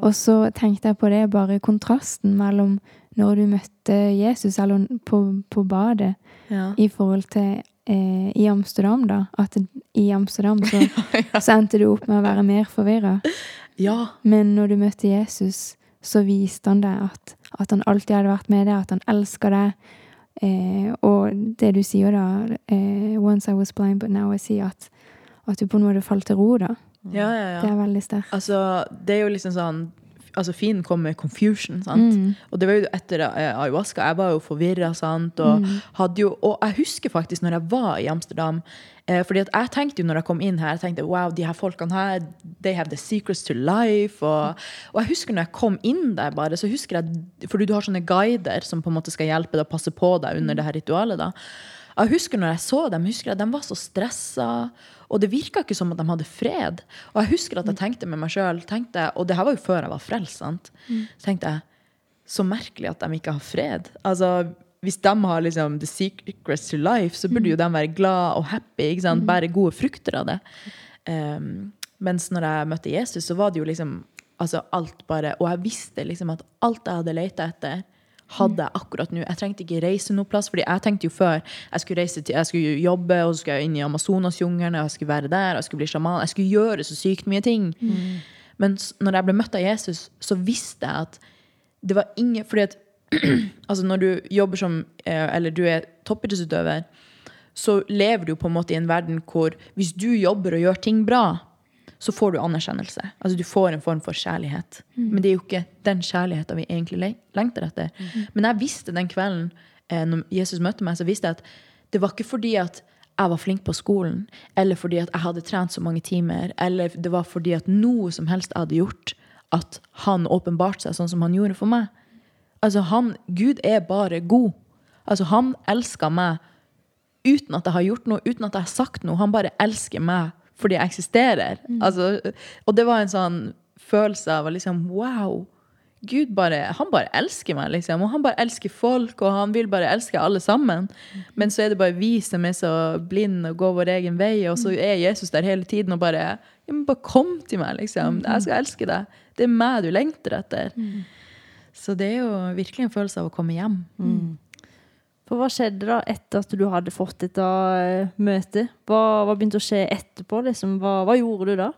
Og så tenkte jeg på det, bare kontrasten mellom når du møtte Jesus, eller på, på badet, Ja. i forhold til eh, i Amsterdam, da. At i Amsterdam, så, så endte du opp med å være mer forvirra. Ja. Men når du møtte Jesus, så viste han deg at, at han alltid hadde vært med deg, at han elsker deg. Eh, og det du sier da, eh, 'Once I was blind, but now I see', at, at du på en måte falt til ro, da. Ja, ja, ja. Det er veldig sterkt. Altså, det er jo liksom sånn Altså, fienden kom med confusion, sant. Mm. Og det var jo etter eh, ayahuasca. Jeg var jo forvirra, sant. Og Mm. hadde jo Og jeg husker faktisk når jeg var i Amsterdam eh, fordi at jeg tenkte jo når jeg kom inn her, jeg tenkte wow, de her folkene her, they have the secrets to life. Og, og jeg husker når jeg kom inn der, bare, så husker jeg Fordi du har sånne guider som på en måte skal hjelpe deg å passe på deg under det her ritualet. da. Jeg husker når jeg så dem, husker jeg de var så stressa. Og det virka ikke som at de hadde fred. Og jeg husker at jeg tenkte med meg sjøl, og det her var jo før jeg var frelst, sant? så tenkte jeg så merkelig at de ikke har fred. Altså, hvis de har liksom the secrets to life, så burde jo de være glad og happy. ikke sant? Bære gode frukter av det. Um, mens når jeg møtte Jesus, så var det jo liksom altså alt bare Og jeg visste liksom at alt jeg hadde leita etter, hadde jeg akkurat nå. Jeg trengte ikke reise noe plass, fordi jeg tenkte jo før jeg skulle reise til, jeg skulle jobbe, og så skulle jeg inn i Amazonasjungelen, og jeg skulle være der, og jeg skulle bli sjaman. Jeg skulle gjøre så sykt mye ting. Men når jeg ble møtt av Jesus, så visste jeg at det var ingen Fordi at altså når du jobber som eh, Eller du er toppidrettsutøver, så lever du på en måte i en verden hvor hvis du jobber og gjør ting bra, så får du anerkjennelse. Altså Du får en form for kjærlighet. Men det er jo ikke den kjærligheten vi egentlig lengter etter. Men jeg visste den kvelden eh, når Jesus møtte meg, så visste jeg at det var ikke fordi at jeg var flink på skolen, eller fordi at jeg hadde trent så mange timer, eller det var fordi at noe som helst jeg hadde gjort, at han åpenbarte seg sånn som han gjorde for meg. Altså, han, Gud er bare god. Altså, han elsker meg uten at jeg har gjort noe, uten at jeg har sagt noe. Han bare elsker meg fordi jeg eksisterer. Altså, og det var en sånn følelse av liksom Wow! Gud bare, han bare elsker meg, liksom. Og han bare elsker folk, og han vil bare elske alle sammen. Men så er det bare vi som er så blinde og går vår egen vei, og så er Jesus der hele tiden og bare ja, men Bare kom til meg, liksom. Jeg skal elske deg. Det er meg du lengter etter. Så det er jo virkelig en følelse av å komme hjem. For hva skjedde da etter at du hadde fått dette eh, møtet? Hva, hva begynte å skje etterpå? Liksom? Hva, hva gjorde du da?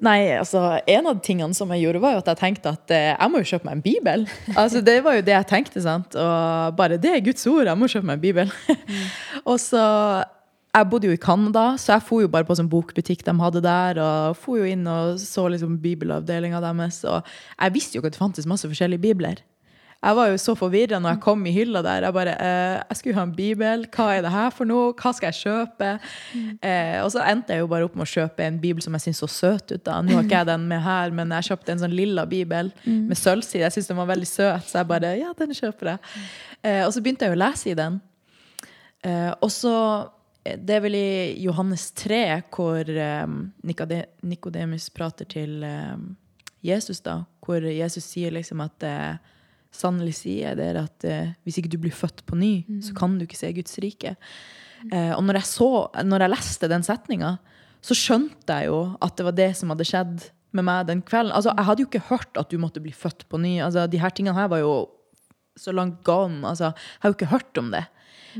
Nei, altså, En av tingene som jeg gjorde, var jo at jeg tenkte at eh, jeg må jo kjøpe meg en bibel. Altså, Det var jo det jeg tenkte. sant? Og bare det er Guds ord, jeg må kjøpe meg en bibel. og så, Jeg bodde jo i Canada, så jeg for jo bare på sånn bokbutikk de hadde der. Og for jo inn og så liksom bibelavdelinga deres. Og jeg visste jo ikke at det fantes masse forskjellige bibler. Jeg var jo så forvirra når jeg kom i hylla der. Jeg bare eh, Jeg skulle ha en bibel. Hva er det her for noe? Hva skal jeg kjøpe? Eh, og så endte jeg jo bare opp med å kjøpe en bibel som jeg syntes så søt ut. da. Nå har ikke jeg den med her, men jeg kjøpte en sånn lilla bibel med sølvside. Jeg syntes den var veldig søt, så jeg bare Ja, den kjøper jeg. Eh, og så begynte jeg å lese i den. Eh, og så eh, Det er vel i Johannes 3 hvor eh, Nikodemus prater til eh, Jesus, da. Hvor Jesus sier liksom at eh, Sannelig sier jeg dere at eh, hvis ikke du blir født på ny, så kan du ikke se Guds rike. Eh, og når jeg, så, når jeg leste den setninga, så skjønte jeg jo at det var det som hadde skjedd med meg den kvelden. Altså, jeg hadde jo ikke hørt at du måtte bli født på ny. Altså, de her tingene her var jo så langt gone. Altså, jeg har jo ikke hørt om det.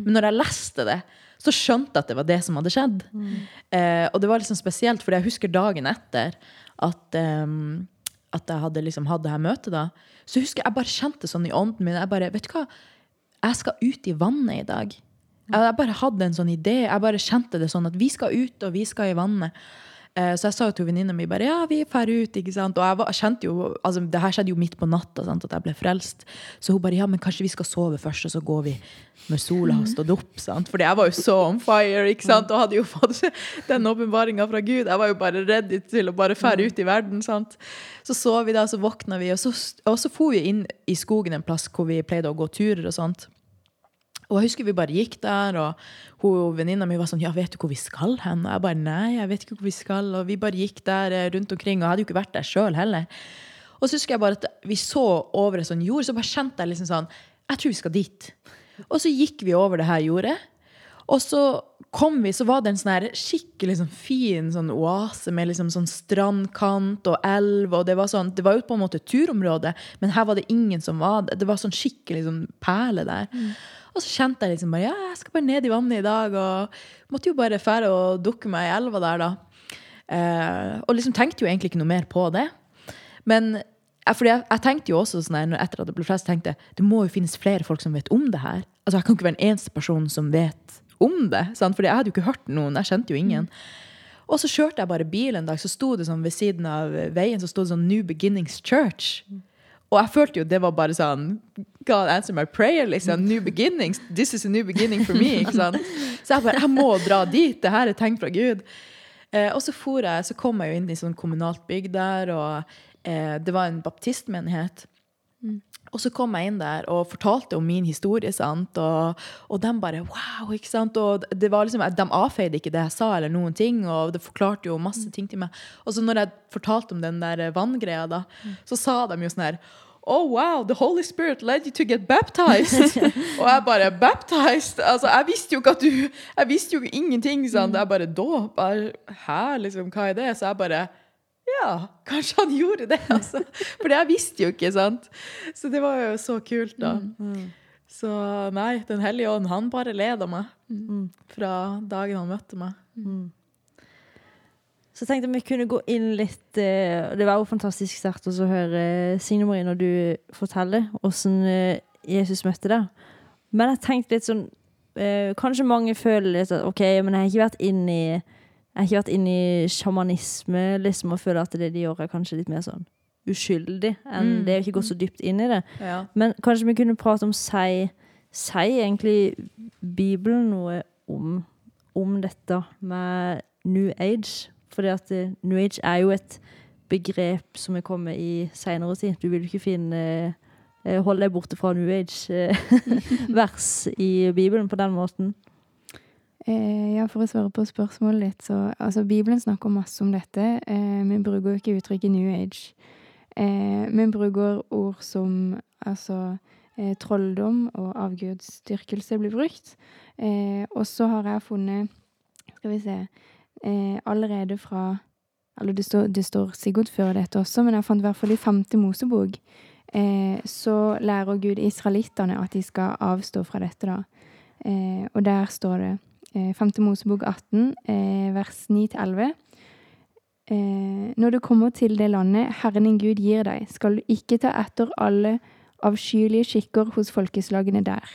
Men når jeg leste det, så skjønte jeg at det var det som hadde skjedd. Eh, og det var liksom spesielt, for jeg husker dagen etter at, ehm, at jeg hadde liksom hatt det her møtet. da, Så husker jeg jeg bare kjente sånn i ånden min. Jeg bare, vet du hva, jeg skal ut i vannet i dag. Jeg, jeg bare hadde en sånn idé. Jeg bare kjente det sånn at vi skal ut, og vi skal i vannet. Eh, Så jeg sa jo til venninna mi bare ja, vi drar ut. ikke sant? Og jeg var, kjente jo, altså Det her skjedde jo midt på natta, sant, at jeg ble frelst. Så hun bare ja, men kanskje vi skal sove først, og så går vi når sola har stått opp. sant? Fordi jeg var jo så on fire ikke sant? og hadde jo fått den åpenbaringa fra Gud. Jeg var jo bare ready til å bare dra ut i verden. sant? Så sov vi da, så våkna vi, og så, og så for vi inn i skogen en plass hvor vi pleide å gå turer og sånt. Og jeg husker vi bare gikk der, og venninna mi var sånn Ja, vet du hvor vi skal hen? Og jeg bare nei, jeg vet ikke hvor vi skal. Og vi bare gikk der eh, rundt omkring, og jeg hadde jo ikke vært der sjøl heller. Og så husker jeg bare at vi så over en sånn jord, så bare kjente jeg liksom sånn Jeg tror vi skal dit. Og så gikk vi over det her jordet. Og så kom vi, så var det en sånn her skikkelig sånn fin sånn oase med liksom sånn strandkant og elv. og Det var sånn, det var jo på en måte turområde, men her var det ingen som var det. Det var sånn skikkelig sånn perle der. Og så kjente jeg liksom bare ja, jeg skal bare ned i vannet i dag. Og måtte jo bare fære og dukke meg i elva der, da. Eh, og liksom tenkte jo egentlig ikke noe mer på det. Men fordi jeg, jeg tenkte jo også sånn etter at det ble flest, tenkte jeg, det må jo finnes flere folk som vet om det her. Altså Jeg kan ikke være den eneste personen som vet om det. Sant? Fordi jeg hadde jo ikke hørt noen. Jeg kjente jo ingen. Og så kjørte jeg bare bil en dag, så sto det sånn ved siden av veien så sto det sånn New Beginnings Church. Og jeg følte jo det var bare sånn God answer my prayer, liksom. New beginnings. This is a new beginning for me. ikke sant? Så jeg bare, jeg må dra dit. Det her er tegn fra Gud. Eh, og så for jeg, så kom jeg jo inn i sånn kommunalt bygg der, og eh, det var en baptistmenighet. Og så kom jeg inn der og fortalte om min historie, sant? Og, og de bare wow, ikke sant? Og det var liksom, de avfeide ikke det jeg sa, eller noen ting, og det forklarte jo masse ting til meg. Og så når jeg fortalte om den der vanngreia, da, så sa de jo sånn her Oh, wow, the Holy Spirit led you to get baptized. og jeg bare Baptized? Altså, jeg visste jo ikke at du Jeg visste jo ingenting. Sant? Jeg bare Dåp? Hæ, liksom? Hva er det? Så jeg bare ja, kanskje han gjorde det, altså. For det jeg visste jo ikke, sant. Så det var jo så kult, da. Så nei, Den hellige ånd, han bare leda meg fra dagen han møtte meg. Så tenkte jeg vi kunne gå inn litt eh, Det var jo fantastisk sterkt å høre Signe Marie når du forteller hvordan eh, Jesus møtte deg. Men jeg tenkte litt sånn eh, Kanskje mange føler litt at OK, men jeg har ikke vært inn i jeg har ikke vært inne i sjamanisme liksom, og føler at det de gjør, er kanskje litt mer sånn uskyldig. enn Mm. Det er ikke gått så dypt inn i det. Ja. Men kanskje vi kunne prate om Sier si egentlig Bibelen noe om, om dette med New Age? Fordi at eh, New Age er jo et begrep som er kommet i seinere tid. Du vil ikke finne eh, Hold deg borte fra New Age-vers i Bibelen på den måten. Eh, ja, For å svare på spørsmålet ditt, så altså Bibelen snakker masse om dette. Eh, vi bruker jo ikke uttrykket New Age. Eh, vi bruker ord som altså eh, trolldom og avgudsdyrkelse blir brukt. Eh, og så har jeg funnet Skal vi se eh, Allerede fra Eller det står, det står sikkert før dette også, men jeg fant i hvert fall i femte Mosebok. Så lærer Gud israelittene at de skal avstå fra dette, da. Og der står det 5. Mosebok 18, eh, vers 9-11. Eh, når du kommer til det landet Herren din Gud gir deg, skal du ikke ta etter alle avskyelige skikker hos folkeslagene der.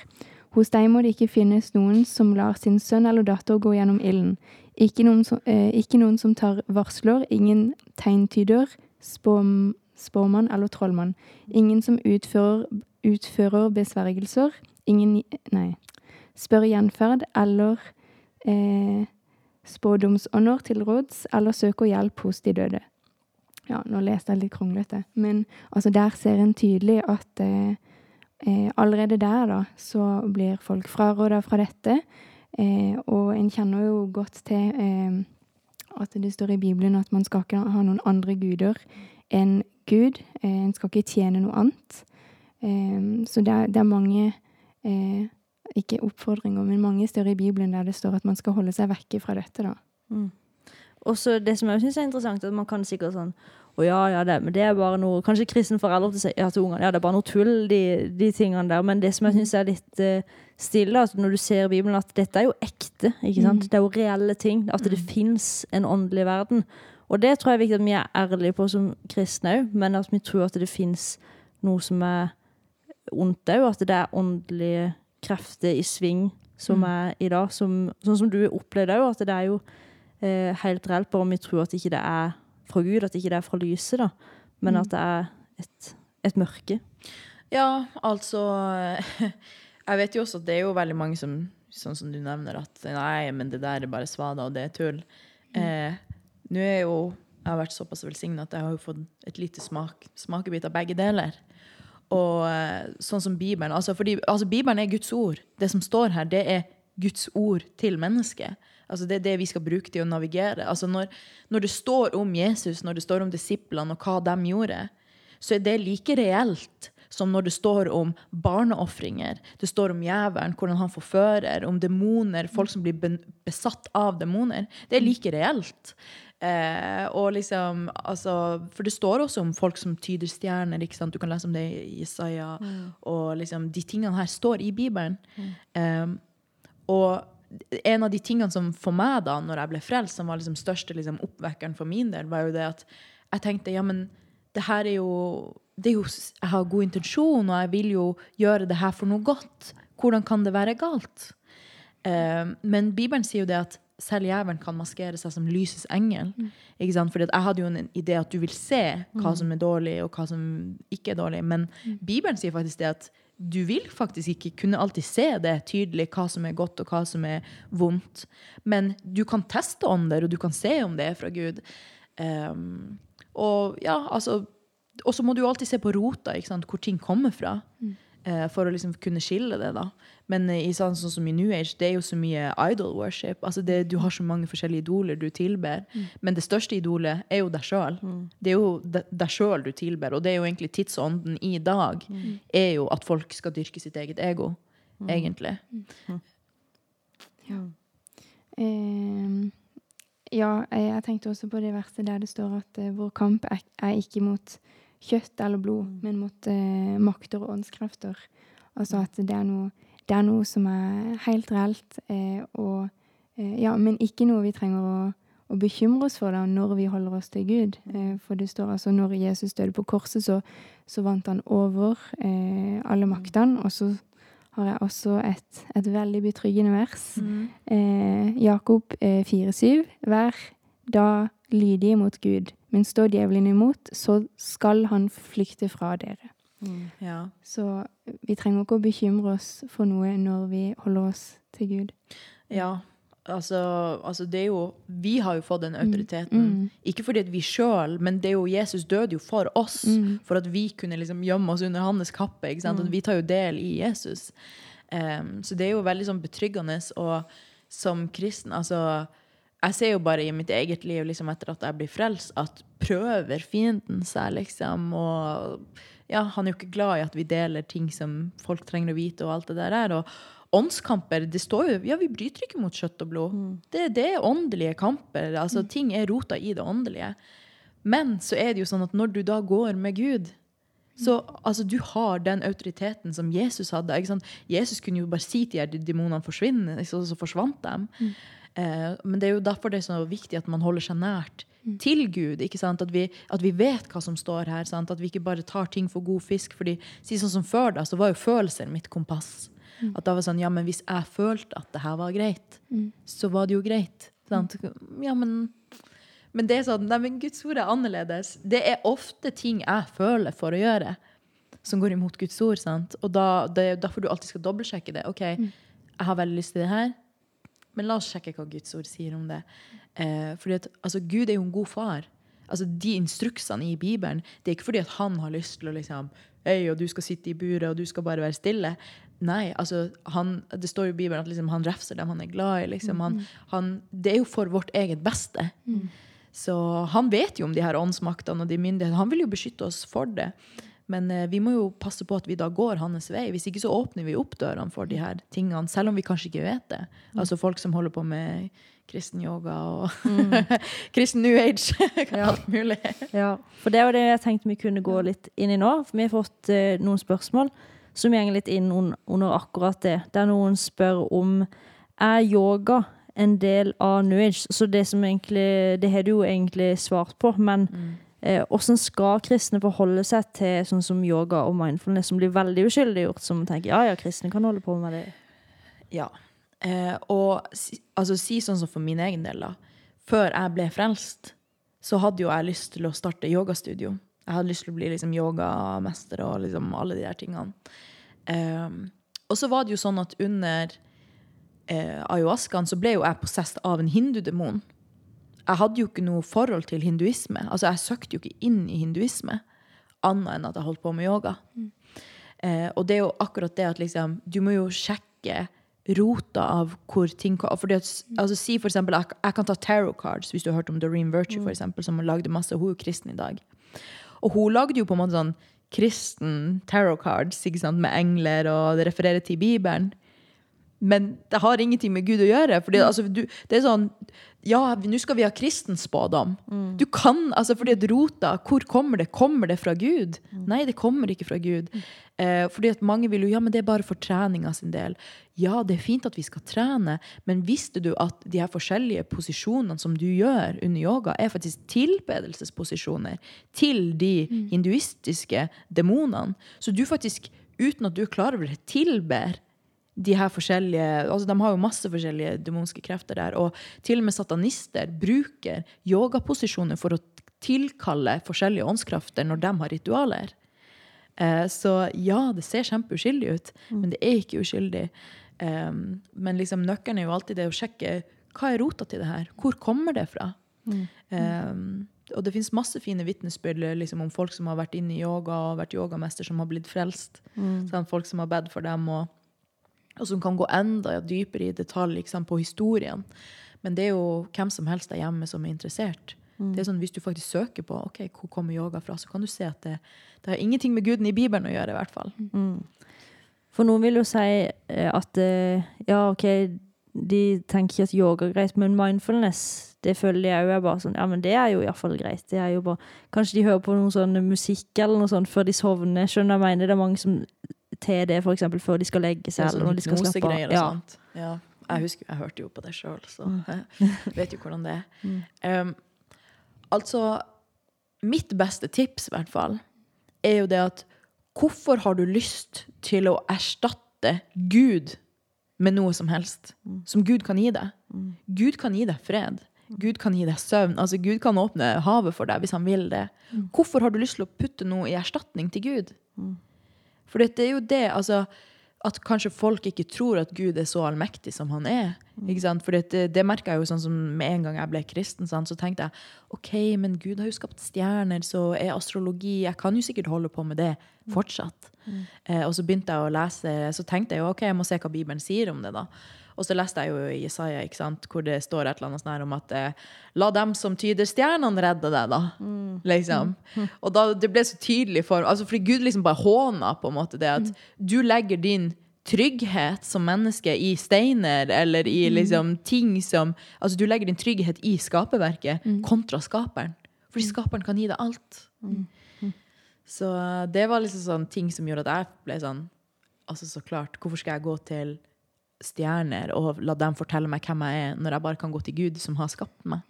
Hos deg må det ikke finnes noen som lar sin sønn eller datter gå gjennom ilden. Ikke noen som, eh, ikke noen som tar varsler, ingen tegntyder, spåm, spåmann eller trollmann. Ingen som utfører, utfører besvergelser, ingen Nei. Spør gjenferd eller eh, spådomsånder til råds, eller søker hjelp hos de døde. Ja, nå leste jeg litt kronglete, men altså der ser en tydelig at eh, eh, allerede der da, så blir folk fraråda fra dette. Eh, og en kjenner jo godt til eh, at det står i Bibelen at man skal ikke ha noen andre guder enn Gud. Eh, en skal ikke tjene noe annet. Eh, så det er, det er mange ikke oppfordringer, men mange steder i Bibelen der det står at man skal holde seg vekke fra dette. da. Og så det som jeg syns er interessant, at man kan sikkert sånn Å ja, ja, det, men det er bare noe Kanskje kristne foreldre til, ja, til ungene Ja, det er bare noe tull, de, de tingene der. Men det som jeg syns er litt uh, stille, altså når du ser i Bibelen, at dette er jo ekte. ikke sant? Det er jo reelle ting. At det fins en åndelig verden. Og det tror jeg er viktig at vi er ærlige på som kristne òg, men at vi tror at det fins noe som er ondt òg. At det er åndelige krefter i sving som er i dag. Som, sånn som du opplevde òg, at det er jo eh, helt reelt, bare om vi tror at ikke det er fra Gud, at ikke det er fra lyset, da, men at det er et, et mørke. Ja, altså Jeg vet jo også at det er jo veldig mange som sånn som du nevner, at nei, men det der er bare svada, og det er tull. Eh, Nå er jo jeg har vært såpass velsigna at jeg har jo fått et lite smak, smakebit av begge deler. Og eh, sånn som Bibelen altså, fordi, altså Bibelen er Guds ord. Det som står her, det er Guds ord til mennesket. Altså Det er det vi skal bruke til å navigere. Altså når, når det står om Jesus, når det står om disiplene og hva de gjorde, så er det like reelt som når det står om barneofringer. Det står om jævelen, hvordan han forfører, om demoner, folk som blir besatt av demoner. Det er like reelt. Eh, og liksom, altså, for det står også om folk som tyder stjerner. Du kan lese om det i Isaiah. Og liksom, de tingene her står i Bibelen. Eh, og en av de tingene som for meg, da, når jeg ble frelst, som var liksom største liksom, oppvekkeren for min del, var jo det at jeg tenkte ja, men det her er jo, det er jo Jeg har god intensjon, og jeg vil jo gjøre det her for noe godt. Hvordan kan det være galt? Eh, men Bibelen sier jo det at selv jævelen kan maskere seg som lysets engel. Ikke sant? Fordi jeg hadde jo en idé at du vil se hva som er dårlig, og hva som ikke er dårlig. Men Bibelen sier faktisk det at du vil faktisk ikke kunne alltid se det tydelig, hva som er godt og hva som er vondt. Men du kan teste ånder, og du kan se om det er fra Gud. Um, og ja, altså Og så må du alltid se på rota, ikke sant? hvor ting kommer fra. eh, for å liksom kunne skille det, da. Men eh, i sånn, sånn som i New Age, det er jo så mye idol worship. Altså det, du har så mange forskjellige idoler du tilber. Men det største idolet er jo deg sjøl. Det er jo deg sjøl du tilber. Og det er jo egentlig tidsånden i dag, er jo at folk skal dyrke sitt eget ego. Egentlig. Eh, ja, jeg, jeg tenkte også på det verset der det står at uh, vår kamp er, er ikke mot kjøtt eller blod, men mot eh, makter og åndskrefter. Altså at det er noe, det er noe som er helt reelt, eh, og, eh, ja, men ikke noe vi trenger å, å bekymre oss for da, når vi holder oss til Gud. Eh, for det står altså når Jesus døde på korset, så, så vant han over eh, alle maktene. Og så har jeg også et, et veldig betryggende vers. Eh, Jakob eh, 4,7. Vær da lydige mot Gud, men står djevelen imot, så skal han flykte fra dere. Ja. Så vi trenger ikke å bekymre oss for noe når vi holder oss til Gud. Ja, altså, altså det er jo Vi har jo fått den autoriteten. Ikke fordi at vi sjøl, men det er jo Jesus døde jo for oss. For at vi kunne liksom gjemme oss under hans kappe. Ikke sant? Og vi tar jo del i Jesus. Um, så det er jo veldig sånn betryggende. Og som kristen, altså Jeg ser jo bare i mitt eget liv liksom etter at jeg blir frelst, at prøver fienden seg, liksom. Og ja, han er jo ikke glad i at vi deler ting som folk trenger å vite, og alt det der. er, Og åndskamper, det står jo Ja, vi bryter ikke mot kjøtt og blod. Det, det er åndelige kamper. Altså, ting er rota i det åndelige. Men så er det jo sånn at når du da går med Gud så altså, du har den autoriteten som Jesus hadde. Jesus kunne jo bare si til de demonene forsvinne, så, så forsvant de. Eh, men det er jo derfor det er så viktig at man holder seg nært til Gud. At vi, at vi vet hva som står her. Sant? At vi ikke bare tar ting for god fisk. fordi si sånn som Før da, så var jo følelser mitt kompass. At da var sånn, ja, men Hvis jeg følte at det her var greit, så var det jo greit. Sant? Ja, men men det er sånn, nei, men Guds ord er annerledes. Det er ofte ting jeg føler for å gjøre, som går imot Guds ord. sant? Og da, Det er derfor du alltid skal dobbeltsjekke det. OK, jeg har veldig lyst til det her, men la oss sjekke hva Guds ord sier om det. Eh, fordi at, altså, Gud er jo en god far. Altså, De instruksene i Bibelen det er ikke fordi at han har lyst til å liksom Øy, og du skal sitte i buret, og du skal bare være stille. Nei, altså, han, det står jo i Bibelen at liksom, han refser dem han er glad i. Liksom. Han, han, det er jo for vårt eget beste. Så han vet jo om de her åndsmaktene og de myndighetene. Han vil jo beskytte oss for det. Men eh, vi må jo passe på at vi da går hans vei. Hvis ikke så åpner vi opp dørene for de her tingene, selv om vi kanskje ikke vet det. Altså folk som holder på med kristen yoga og kristen new age. Alt mulig. Ja, for det var det jeg tenkte vi kunne gå litt inn i nå. For vi har fått eh, noen spørsmål som går litt inn under akkurat det. Der noen spør om er yoga en del av New Age? Så det som egentlig Det har du jo egentlig svart på, men eh, hvordan skal kristne forholde seg til sånn som yoga og mindfulness, som blir veldig uskyldiggjort, som tenker ja, ja, kristne kan holde på med det. Ja. Eh, og si, altså, si sånn som for min egen del, da. Før jeg ble frelst, så hadde jo jeg lyst til å starte yogastudio. Jeg hadde lyst til å bli liksom, yogamester og liksom, alle de der tingene. Eh, og så var det jo sånn at under eh, ayahuascaen så ble jo jeg possessed av en hindudemon. Jeg hadde jo ikke noe forhold til hinduisme. Altså, jeg søkte jo ikke inn i hinduisme, annet enn at jeg holdt på med yoga. Eh, og det er jo akkurat det at liksom, du må jo sjekke rota av hvor ting fordi at, altså, Si for eksempel, jeg, jeg kan ta tarot cards, hvis du har hørt om Doreen Virtue, for eksempel, som lagde masse. Hun er jo kristen i dag. Og hun lagde jo på en måte sånn kristen tarot cards med engler, og det refererer til Bibelen. Men det har ingenting med Gud å gjøre. Fordi, altså, du, det er sånn Ja, nå skal vi ha kristen spådom. Du kan, altså fordi at rota, hvor kommer det? Kommer det fra Gud? Nei, det kommer ikke fra Gud. Eh, fordi at mange vil jo Ja, men det er bare for treninga sin del. Ja, det er fint at vi skal trene, men visste du at de her forskjellige posisjonene som du gjør under yoga, er faktisk tilbedelsesposisjoner til de hinduistiske demonene? Så du faktisk, uten at du er klar over det, tilber de her forskjellige altså De har jo masse forskjellige demonske krefter der. Og til og med satanister bruker yogaposisjoner for å tilkalle forskjellige åndskrafter når de har ritualer. Eh, så ja, det ser kjempeuskyldig ut, men det er ikke uskyldig. Um, men liksom nøkkelen er jo alltid det å sjekke hva er rota til det her. Hvor kommer det fra? Um, og det finnes masse fine vitnesbyrd liksom, om folk som har vært inne i yoga og vært yogamester, som har blitt frelst. Sånn, folk som har bedt for dem, og, og som kan gå enda dypere i detalj liksom, på historien. Men det er jo hvem som helst der hjemme som er interessert. Det er sånn, Hvis du faktisk søker på ok, hvor kommer yoga fra, så kan du se at det, det har ingenting med guden i Bibelen å gjøre. i hvert fall. For noen vil jo si eh, at eh, ja, OK, de tenker ikke at yoga er greit, men mindfulness, det føler jeg òg er bare sånn Ja, men det er jo iallfall greit. Det er jo bare Kanskje de hører på noe sånn musikk eller noe sånt før de sovner. Skjønner jeg mener? Det er mange som til det, eksempel, før de skal legge seg, eller når de skal slappe av. Ja. Ja. Jeg husker, jeg hørte jo på det sjøl, så jeg vet jo hvordan det er. Um, altså, mitt beste tips, i hvert fall, er jo det at hvorfor har du lyst til å erstatte Gud med noe som helst som Gud kan gi deg? Gud kan gi deg fred. Gud kan gi deg søvn. Altså, Gud kan åpne havet for deg hvis han vil det. Hvorfor har du lyst til å putte noe i erstatning til Gud? For det er jo det, altså at kanskje folk ikke tror at Gud er så allmektig som han er. Ikke sant? For det, det merka jeg jo sånn som med en gang jeg ble kristen, sant, så tenkte jeg OK, men Gud har jo skapt stjerner, så er astrologi Jeg kan jo sikkert holde på med det fortsatt. Eh, og så begynte jeg å lese, så tenkte jeg jo OK, jeg må se hva Bibelen sier om det, da. Og så leste jeg jo i Jesaja, ikke sant, hvor det står et eller annet sånn her om at eh, La dem som tyder stjernene, redde deg, da. Liksom. Og da det ble så tydelig for altså Fordi Gud liksom bare håna på en måte det at du legger din trygghet som menneske i steiner eller i liksom ting som Altså du legger din trygghet i skaperverket kontra skaperen. Fordi skaperen kan gi deg alt. Så eh, det var liksom sånn ting som gjorde at jeg ble sånn Altså så klart, hvorfor skal jeg gå til stjerner og la dem fortelle meg hvem jeg er, når jeg bare kan gå til Gud som har skapt meg?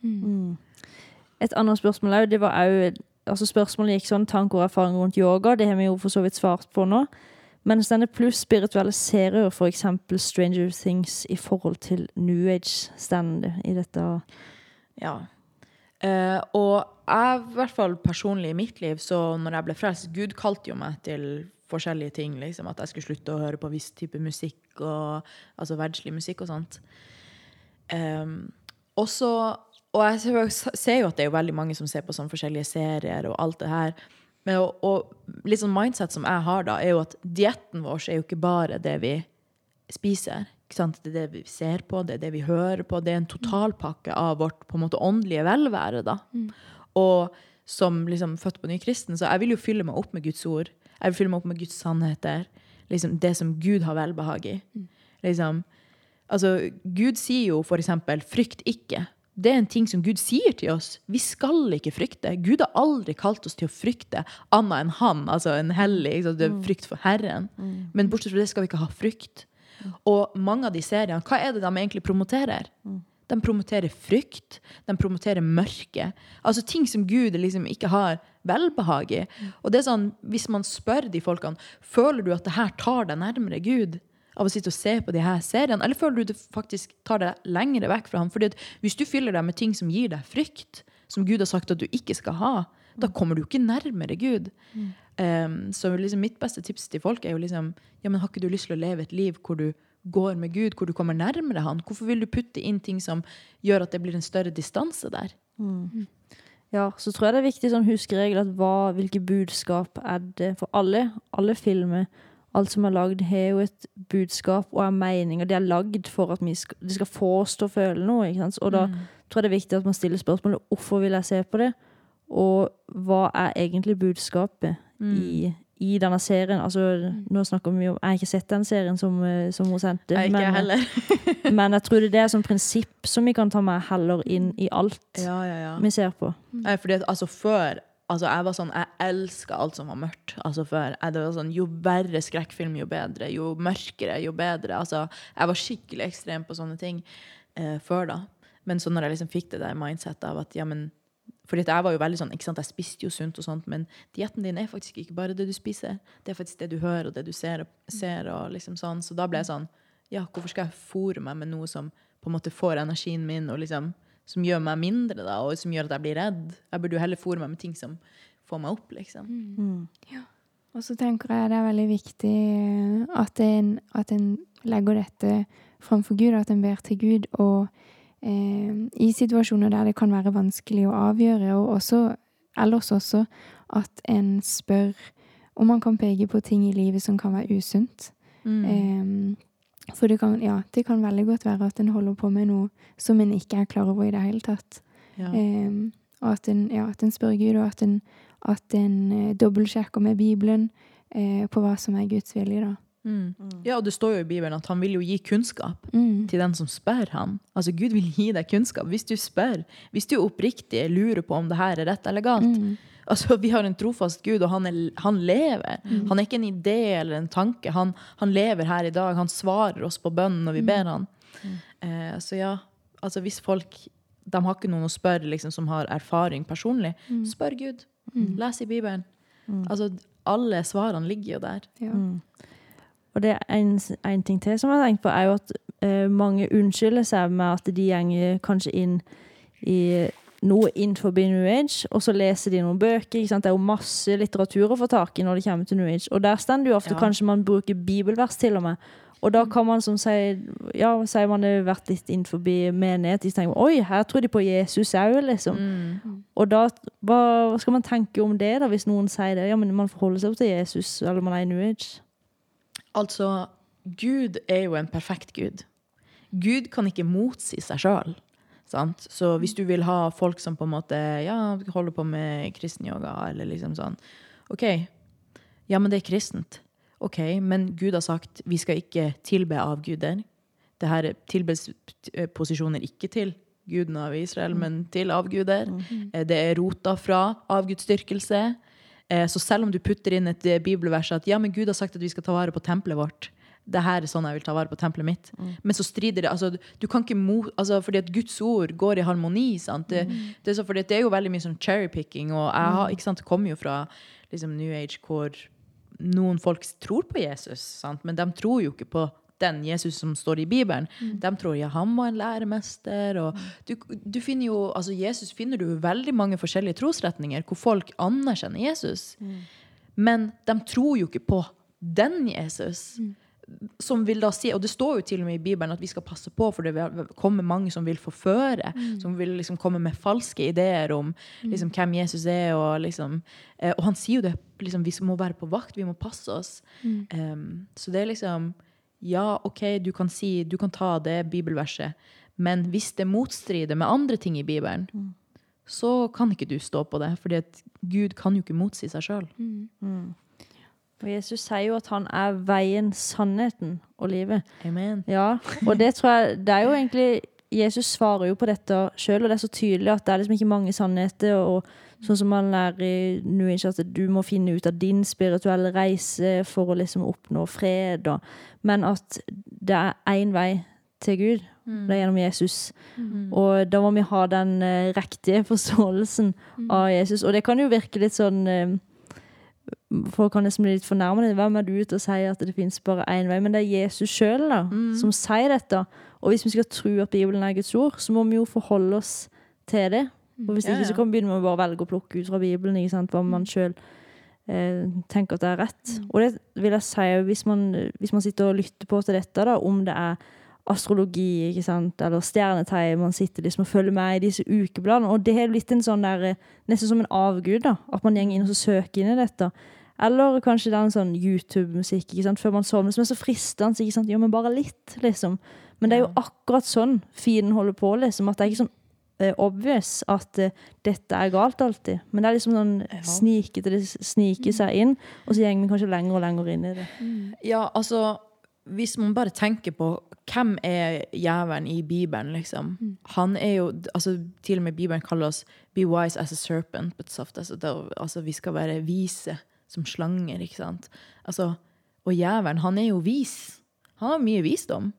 Et annet spørsmål òg, det var òg altså Spørsmålet gikk sånn tanker og erfaringer rundt yoga. Det har vi jo for så vidt svart på nå. Mens denne pluss spiritualiserer f.eks. Stranger Things i forhold til New Age-stand i dette. Ja. Uh, og jeg, i hvert fall personlig i mitt liv, så når jeg ble frelst Gud kalte jo meg til forskjellige ting. liksom At jeg skulle slutte å høre på viss type musikk, og, altså verdslig musikk og sånt. Um, også, Og jeg ser- jo at det er veldig mange som ser på sånne forskjellige serier og alt det her. Men, og, og litt sånn mindset som jeg har, da, er jo at dietten vår er jo ikke bare det vi spiser. Det er det vi ser på, det er det vi hører på. Det er en totalpakke av vårt på en måte åndelige velvære. da. Og som liksom født på ny kristen, så jeg vil jo fylle meg opp med Guds ord. Jeg vil fylle meg opp med Guds sannheter. Liksom det som Gud har velbehag i. Liksom, altså, Gud sier jo for eksempel 'frykt ikke'. Det er en ting som Gud sier til oss. Vi skal ikke frykte. Gud har aldri kalt oss til å frykte annet enn Han, altså en hellig. Det er frykt for Herren. Men bortsett fra det skal vi ikke ha frykt. Og mange av de seriene, hva er det de egentlig promoterer? De promoterer frykt, de promoterer mørke. Altså ting som Gud liksom ikke har velbehag i. Og det er sånn, hvis man spør de folkene, føler du at det her tar deg nærmere Gud? Av å sitte og se på de her seriene? Eller føler du det faktisk tar deg lengre vekk fra ham? Fordi at hvis du fyller deg med ting som gir deg frykt, som Gud har sagt at du ikke skal ha, da kommer du ikke nærmere Gud. Um, så liksom mitt beste tips til folk er jo liksom ja, men har ikke du lyst til å leve et liv hvor du går med Gud, hvor du kommer nærmere Han? Hvorfor vil du putte inn ting som gjør at det blir en større distanse der? Ja, så tror jeg det er viktig sånn huskeregel at hva, hvilke budskap er det for alle. Alle filmer, alt som er lagd, har jo et budskap og er mening, og De er lagd for at vi skal, de skal få oss til å føle noe. Og da tror jeg det er viktig at man stiller spørsmålet hvorfor vil jeg se på det, og hva er egentlig budskapet i, i denne serien altså, Nå snakker vi om Jeg har ikke sett den serien som, eh, som hun sendte. Jeg men, heller. men jeg tror det er et prinsipp som vi kan ta med heller inn i alt Ja, ja, ja. vi ser på. Nei, fordi at, altså før Altså jeg var sånn, jeg elska alt som var mørkt. Altså før, jeg, det var sånn, Jo verre skrekkfilm, jo bedre. Jo mørkere, jo bedre. Altså, jeg var skikkelig ekstrem på sånne ting eh, før da. Men så når jeg liksom fikk det der mindsettet av at ja, men fordi at jeg var jo veldig sånn, ikke sant, Jeg spiste jo sunt, og sånt, men dietten din er faktisk ikke bare det du spiser. Det er faktisk det du hører, og det du ser. Og, ser og liksom sånn. Så da ble jeg sånn Ja, hvorfor skal jeg fòre meg med noe som på en måte får energien min, og liksom som gjør meg mindre, da, og som gjør at jeg blir redd? Jeg burde jo heller fòre meg med ting som får meg opp, liksom. Ja, Og så tenker jeg det er veldig viktig eh, at en, at en legger dette framfor Gud, at en ber til Gud. Og i situasjoner der det kan være vanskelig å avgjøre, og også, ellers også at en spør om man kan peke på ting i livet som kan være usunt. Eh, for det kan, ja, det kan veldig godt være at en holder på med noe som en ikke er klar over i det hele tatt. Ja. Eh, og at en, ja, at en spør Gud, og at en, at en eh, dobbeltsjekker med Bibelen eh, på hva som er Guds vilje, da. Mm. Ja, og det står jo i Bibelen at han vil jo gi kunnskap Mm. til den som spør han. Altså Gud vil gi deg kunnskap hvis du spør. Hvis du oppriktig lurer på om det her er rett eller galt. Mm. Altså, Vi har en trofast Gud, og han, er, han lever. Mm. Han er ikke en idé eller en tanke. Han, han lever her i dag. Han svarer oss på bønnen når vi Mm. ber han. Eh, så ja, altså hvis folk De har ikke noen å spørre liksom, som har erfaring personlig. Mm. Spør Gud. Les i Bibelen. Altså, alle svarene ligger jo der. Ja. Og det er en, en ting til som jeg har tenkt på, er jo at eh, mange unnskylder seg med at de gjenger kanskje inn i noe innenfor New Age, og så leser de noen bøker. ikke sant? Det er jo masse litteratur å få tak i når det kommer til New Age. Og der står det jo ofte Ja. kanskje man bruker bibelvers til og med. Og da kan man som sier Ja, sier man har vært litt innenfor menighet, de tenker oi, her tror de på Jesus òg, liksom. Og da, hva skal man tenke om det, da, hvis noen sier det? Ja, men man forholder seg jo til Jesus, eller man er i New Age. Altså, Gud er jo en perfekt Gud. Gud kan ikke motsi seg sjøl. Så hvis du vil ha folk som på en måte ja, holder på med kristenyoga, eller liksom sånn OK, ja, men det er kristent. OK, men Gud har sagt vi skal ikke tilbe avguder. Det her tilbes posisjoner ikke til guden av Israel, men til avguder. Eh, Det er rota fra avgudsdyrkelse. Eh, Så selv om du putter inn et eh, bibelvers at ja, men Gud har sagt at vi skal ta vare på tempelet vårt, det her er sånn jeg vil ta vare på tempelet mitt. Men så strider det altså, du kan ikke mo, altså, Fordi at Guds ord går i harmoni. Sant? Det, det, er så, fordi det er jo veldig mye sånn cherrypicking. Og jeg har, ikke sant, kommer jo fra liksom, New Age hvor noen folk tror på Jesus, sant? men de tror jo ikke på den Jesus som står i Bibelen. De tror ja, han var en læremester. Og du, du finner jo, altså Jesus finner du veldig mange forskjellige trosretninger hvor folk anerkjenner Jesus. Men de tror jo ikke på den Jesus. Som vil da si, og Det står jo til og med i Bibelen at vi skal passe på, for det kommer mange som vil forføre. Som vil liksom komme med falske ideer om liksom, hvem Jesus er. Og, liksom, eh, og han sier jo det, liksom, vi må være på vakt, vi må passe oss. Um, så det er liksom Ja, OK, du kan si, du kan ta det bibelverset, men hvis det motstrider med andre ting i Bibelen, så kan ikke du stå på det. fordi at Gud kan jo ikke motsi seg sjøl. Og Jesus sier jo at han er veien, sannheten og livet. Amen. Ja, og det tror jeg Det er jo egentlig Jesus svarer jo på dette sjøl, og det er så tydelig at det er liksom ikke mange sannheter. Og sånn som man lærer i New at du må finne ut av din spirituelle reise for å liksom oppnå fred. Og, men at det er én vei til Gud. Det er gjennom Jesus. Og da må vi ha den uh, riktige forståelsen av Jesus. Og det kan jo virke litt sånn uh, Folk kan liksom bli litt fornærmet. Hvem er du til å si at det finnes bare én vei? Men det er Jesus sjøl som sier dette. Og hvis vi skal tro at Bibelen er Guds ord, så må vi jo forholde oss til det. Og hvis ikke, så kan man begynne med å bare velge å plukke ut fra Bibelen ikke sant? hva man sjøl eh, tenker at det er rett. Og det vil jeg si, hvis man, hvis man sitter og lytter på til dette, da, om det er astrologi ikke sant? eller stjernetegn, man sitter liksom og følger med i disse ukebladene, og det har blitt en sånn der, eh, nesten som en avgud, da, at man går inn og så søker inn i dette. Eller kanskje det er en sånn YouTube-musikk ikke sant? før man sovner, som er så fristende. ikke sant? Ja, men bare litt, liksom. Men det er jo akkurat sånn fienden holder på, liksom. At det er ikke sånn obvious at eh, dette er galt alltid. Men det er liksom sånn snikete, det sniker seg inn, og så går vi kanskje lenger og lenger inn i det. Ja, altså Hvis man bare tenker på hvem er jævelen i Bibelen, liksom. Han er jo altså Til og med Bibelen kaller oss 'be wise as a serpent but soft as a dove'. Altså vi skal være vise som slanger, ikke sant. Altså, og jævelen, han er jo vis. Han har mye visdom.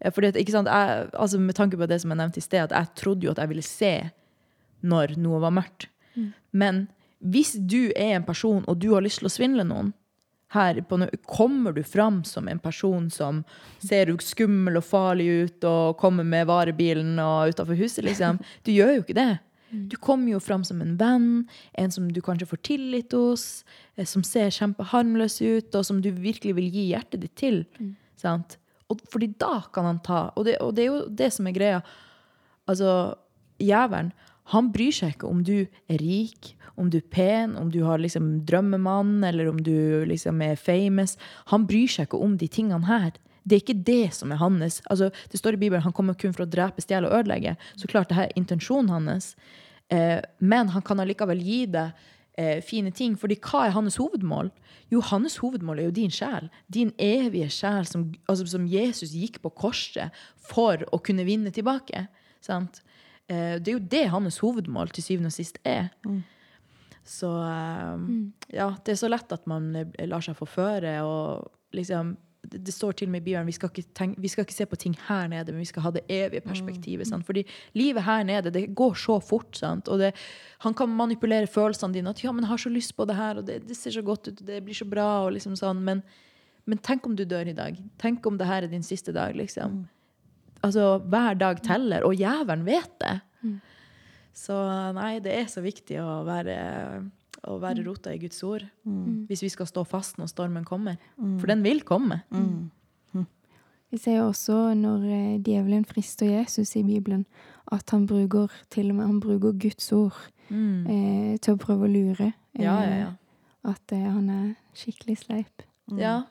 Eh, Fordi at, ikke sant, jeg, altså Med tanke på det som jeg nevnte i sted, at jeg trodde jo at jeg ville se når noe var mørkt. Men hvis du er en person, og du har lyst til å svindle noen, her på, no- kommer du fram som en person som ser skummel og farlig ut, og kommer med varebilen og utafor huset, liksom. Du gjør jo ikke det. Du kommer jo fram som en venn, en som du kanskje får tillit hos, eh, som ser kjempeharmløs ut, og som du virkelig vil gi hjertet ditt til. Sant? Og fordi da kan han ta Og det, og det er jo det som er greia. Altså, jævelen, han bryr seg ikke om du er rik, om du er pen, om du har liksom drømmemann, eller om du liksom er famous. Han bryr seg ikke om de tingene her. Det er ikke det som er hans. Altså, det står i Bibelen han kommer kun for å drepe, stjele og ødelegge. Så klart, det her er intensjonen hans. Eh, men han kan allikevel gi deg eh, fine ting. fordi hva er hans hovedmål? Jo, hans hovedmål er jo din sjel. Din evige sjel som, altså, som Jesus gikk på korset for å kunne vinne tilbake. Sant? Eh, det er jo det hans hovedmål til syvende og sist er. Så eh, ja, det er så lett at man lar seg forføre. og liksom det, står til og med i Bjørn vi skal, tenke, vi skal ikke se på ting her nede, men vi skal ha det evige perspektivet. Sant? Fordi livet her nede det går så fort. Sant? Og det, han kan manipulere følelsene dine. At ja, men jeg har så lyst på det her, og det, det ser så godt ut, det blir så bra. og liksom sånn, men, men tenk om du dør i dag. Tenk om det her er din siste dag. liksom. Altså, Hver dag teller, og jævelen vet det. Så nei, det er så viktig å være, å være rota i Guds ord. Hvis vi skal stå fast når stormen kommer. For den vil komme. Vi ser jo også når eh, djevelen frister Jesus i Bibelen, at han bruker til og med han bruker Guds ord eh, til å prøve å lure. eh, Ja, ja, ja. At eh, han er skikkelig sleip. Ja,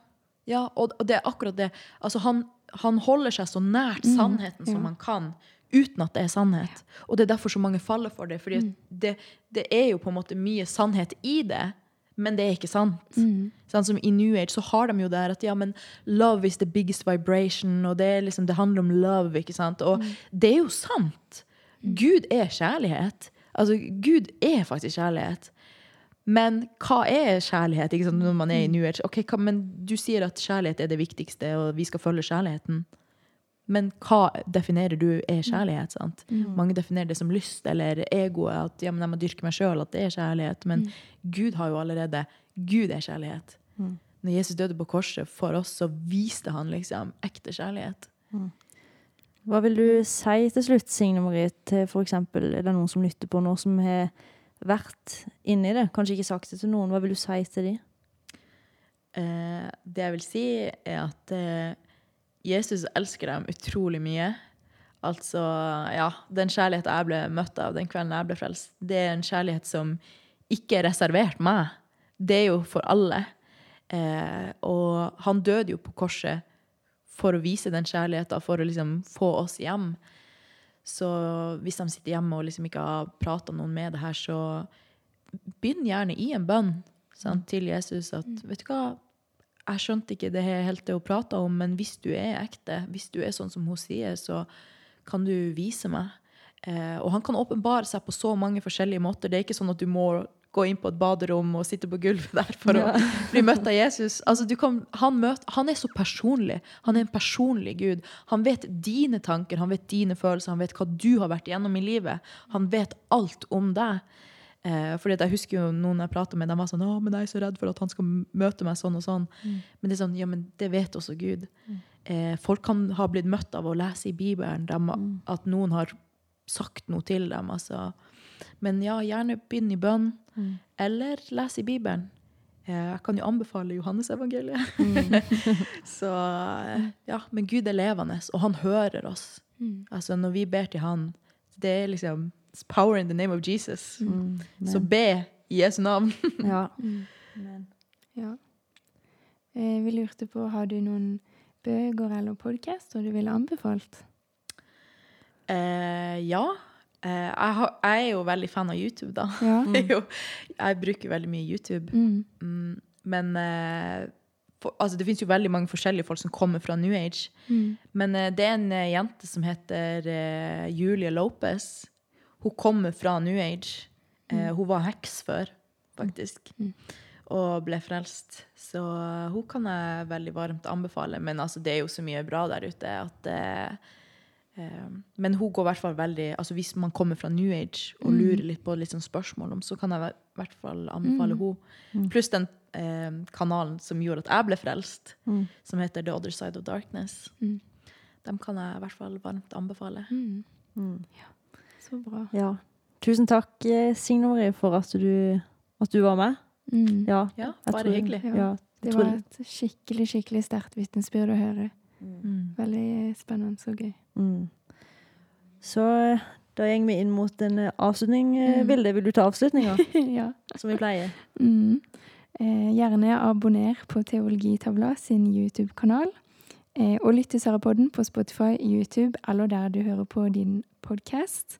ja og, og det er akkurat det. Altså, han, han holder seg så nært sannheten som ja. han kan, uten at det er sannhet. Og det er derfor så mange faller for det. fordi det, det er jo på en måte mye sannhet i det, men det er ikke sant. Sånn som I New Age så har de jo det at ja, men love is the biggest vibration, og det, liksom, det handler om love. ikke sant? Og det er jo sant. Gud er kjærlighet. Altså, Gud er faktisk kjærlighet. Men hva er kjærlighet når man er i New Age? Ok, hva, men Du sier at kjærlighet er det viktigste, og vi skal følge kjærligheten. Men hva definerer du er kjærlighet? sant? Mange definerer det som lyst eller egoet. At ja, men jeg må dyrke meg sjøl, at det er kjærlighet. Men Gud har jo allerede Gud er kjærlighet. Når Jesus døde på korset for oss, så viste han liksom ekte kjærlighet. Hva vil du si til slutt, Signe Marie, til eksempel, er det noen som lytter på nå, som har vært inni det? Kanskje ikke sagt det til noen. Hva vil du si til dem? Eh, det jeg vil si, er at eh, Jesus elsker dem utrolig mye. Altså, ja, den kjærligheten jeg ble møtt av den kvelden jeg ble frelst, det er en kjærlighet som ikke er reservert meg. Det er jo for alle. Eh, og han døde jo på korset for å vise den kjærligheten, for å liksom få oss hjem. Så hvis de sitter hjemme og liksom ikke har prata noen med det her, så begynn gjerne i en bønn sant, til Jesus at vet du hva, jeg skjønte ikke det helt det hun prata om, men hvis du er ekte, hvis du er sånn som hun sier, så kan du vise meg. Eh, og han kan åpenbare seg på så mange forskjellige måter. Det er ikke sånn at du må gå inn på et baderom og sitte på gulvet der for å bli møtt av Jesus. Altså, du kan, han, møter, han er så personlig. Han er en personlig Gud. Han vet dine tanker, han vet dine følelser, han vet hva du har vært igjennom i livet. Han vet alt om deg. Eh, fordi jeg husker jo noen jeg pratet med, de var sånn 'Å, men jeg er så redd for at han skal møte meg sånn og sånn'. Men det er sånn, ja, men det vet også Gud. Eh, folk kan ha blitt møtt av å lese i Bibelen, dem, at noen har sagt noe til dem. Altså. Men ja, gjerne begynn i bønn, eller les i Bibelen. Eh, jeg kan jo anbefale Johannesevangeliet. så eh, ja, men Gud er levende, og han hører oss. Altså når vi ber til han, det er liksom it's power in the name of Jesus. Så be i Jesu navn. Ja. Ja. Eh, vi lurte på, har du noen bøker eller podkaster du ville anbefalt? Eh, ja. Eh, jeg, har, jeg er jo veldig fan av YouTube, da. Ja. Jeg bruker veldig mye YouTube. Mm. Mm, men eh, for, altså, det finnes jo veldig mange forskjellige folk som kommer fra New Age. Mm. Men eh, det er en eh, jente som heter Julia Lopez. Hun kommer fra New Age. Eh, hun var heks før, faktisk. Og ble frelst. Så eh, hun kan jeg veldig varmt anbefale. Men altså, det er jo så mye bra der ute at eh, eh, Men hun går i hvert fall veldig altså Hvis man kommer fra New Age og lurer litt på litt sånn spørsmål om, så kan jeg i hvert fall anbefale hun. Pluss den eh, kanalen som gjorde at jeg ble frelst, som heter The Other Side of Darkness. Mm. Dem kan jeg i hvert fall varmt anbefale. Så bra. Ja. Tusen takk, eh, Signe Marie, for at du, at du var med. Mm. Ja, Ja, bare tror- hyggelig. Ja. Det tror- var et skikkelig skikkelig sterkt vitnesbyrd å høre. Mm. Veldig spennende og gøy. Mm. Så eh, da går vi inn mot en eh, avslutning. Eh, Mm. Vilde, vil du ta avslutninga, ja. som vi pleier? Mm. Eh, gjerne abonner på Teologitavla sin YouTube-kanal. Eh, og lytt til Sarapodden på Spotify, YouTube eller der du hører på din podkast.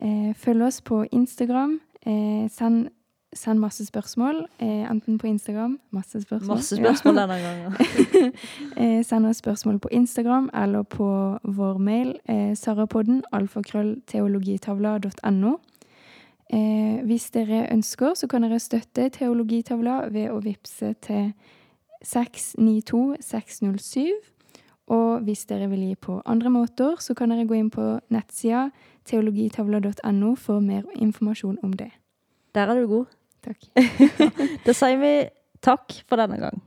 Eh, følg oss på Instagram. Eh, send, send masse spørsmål, eh, enten på Instagram Masse spørsmål. Masse ja. spørsmål denne gangen. eh, send oss spørsmål på Instagram eller på vår mail eh, sarapodden alfakrøllteologitavla.no. Eh, hvis dere ønsker, så kan dere støtte Teologitavla ved å vippse til 692607. Og hvis dere vil gi på andre måter, så kan dere gå inn på nettsida teologitavla.no for mer informasjon om det. Der er du god. Takk. Da sier vi takk for denne gang.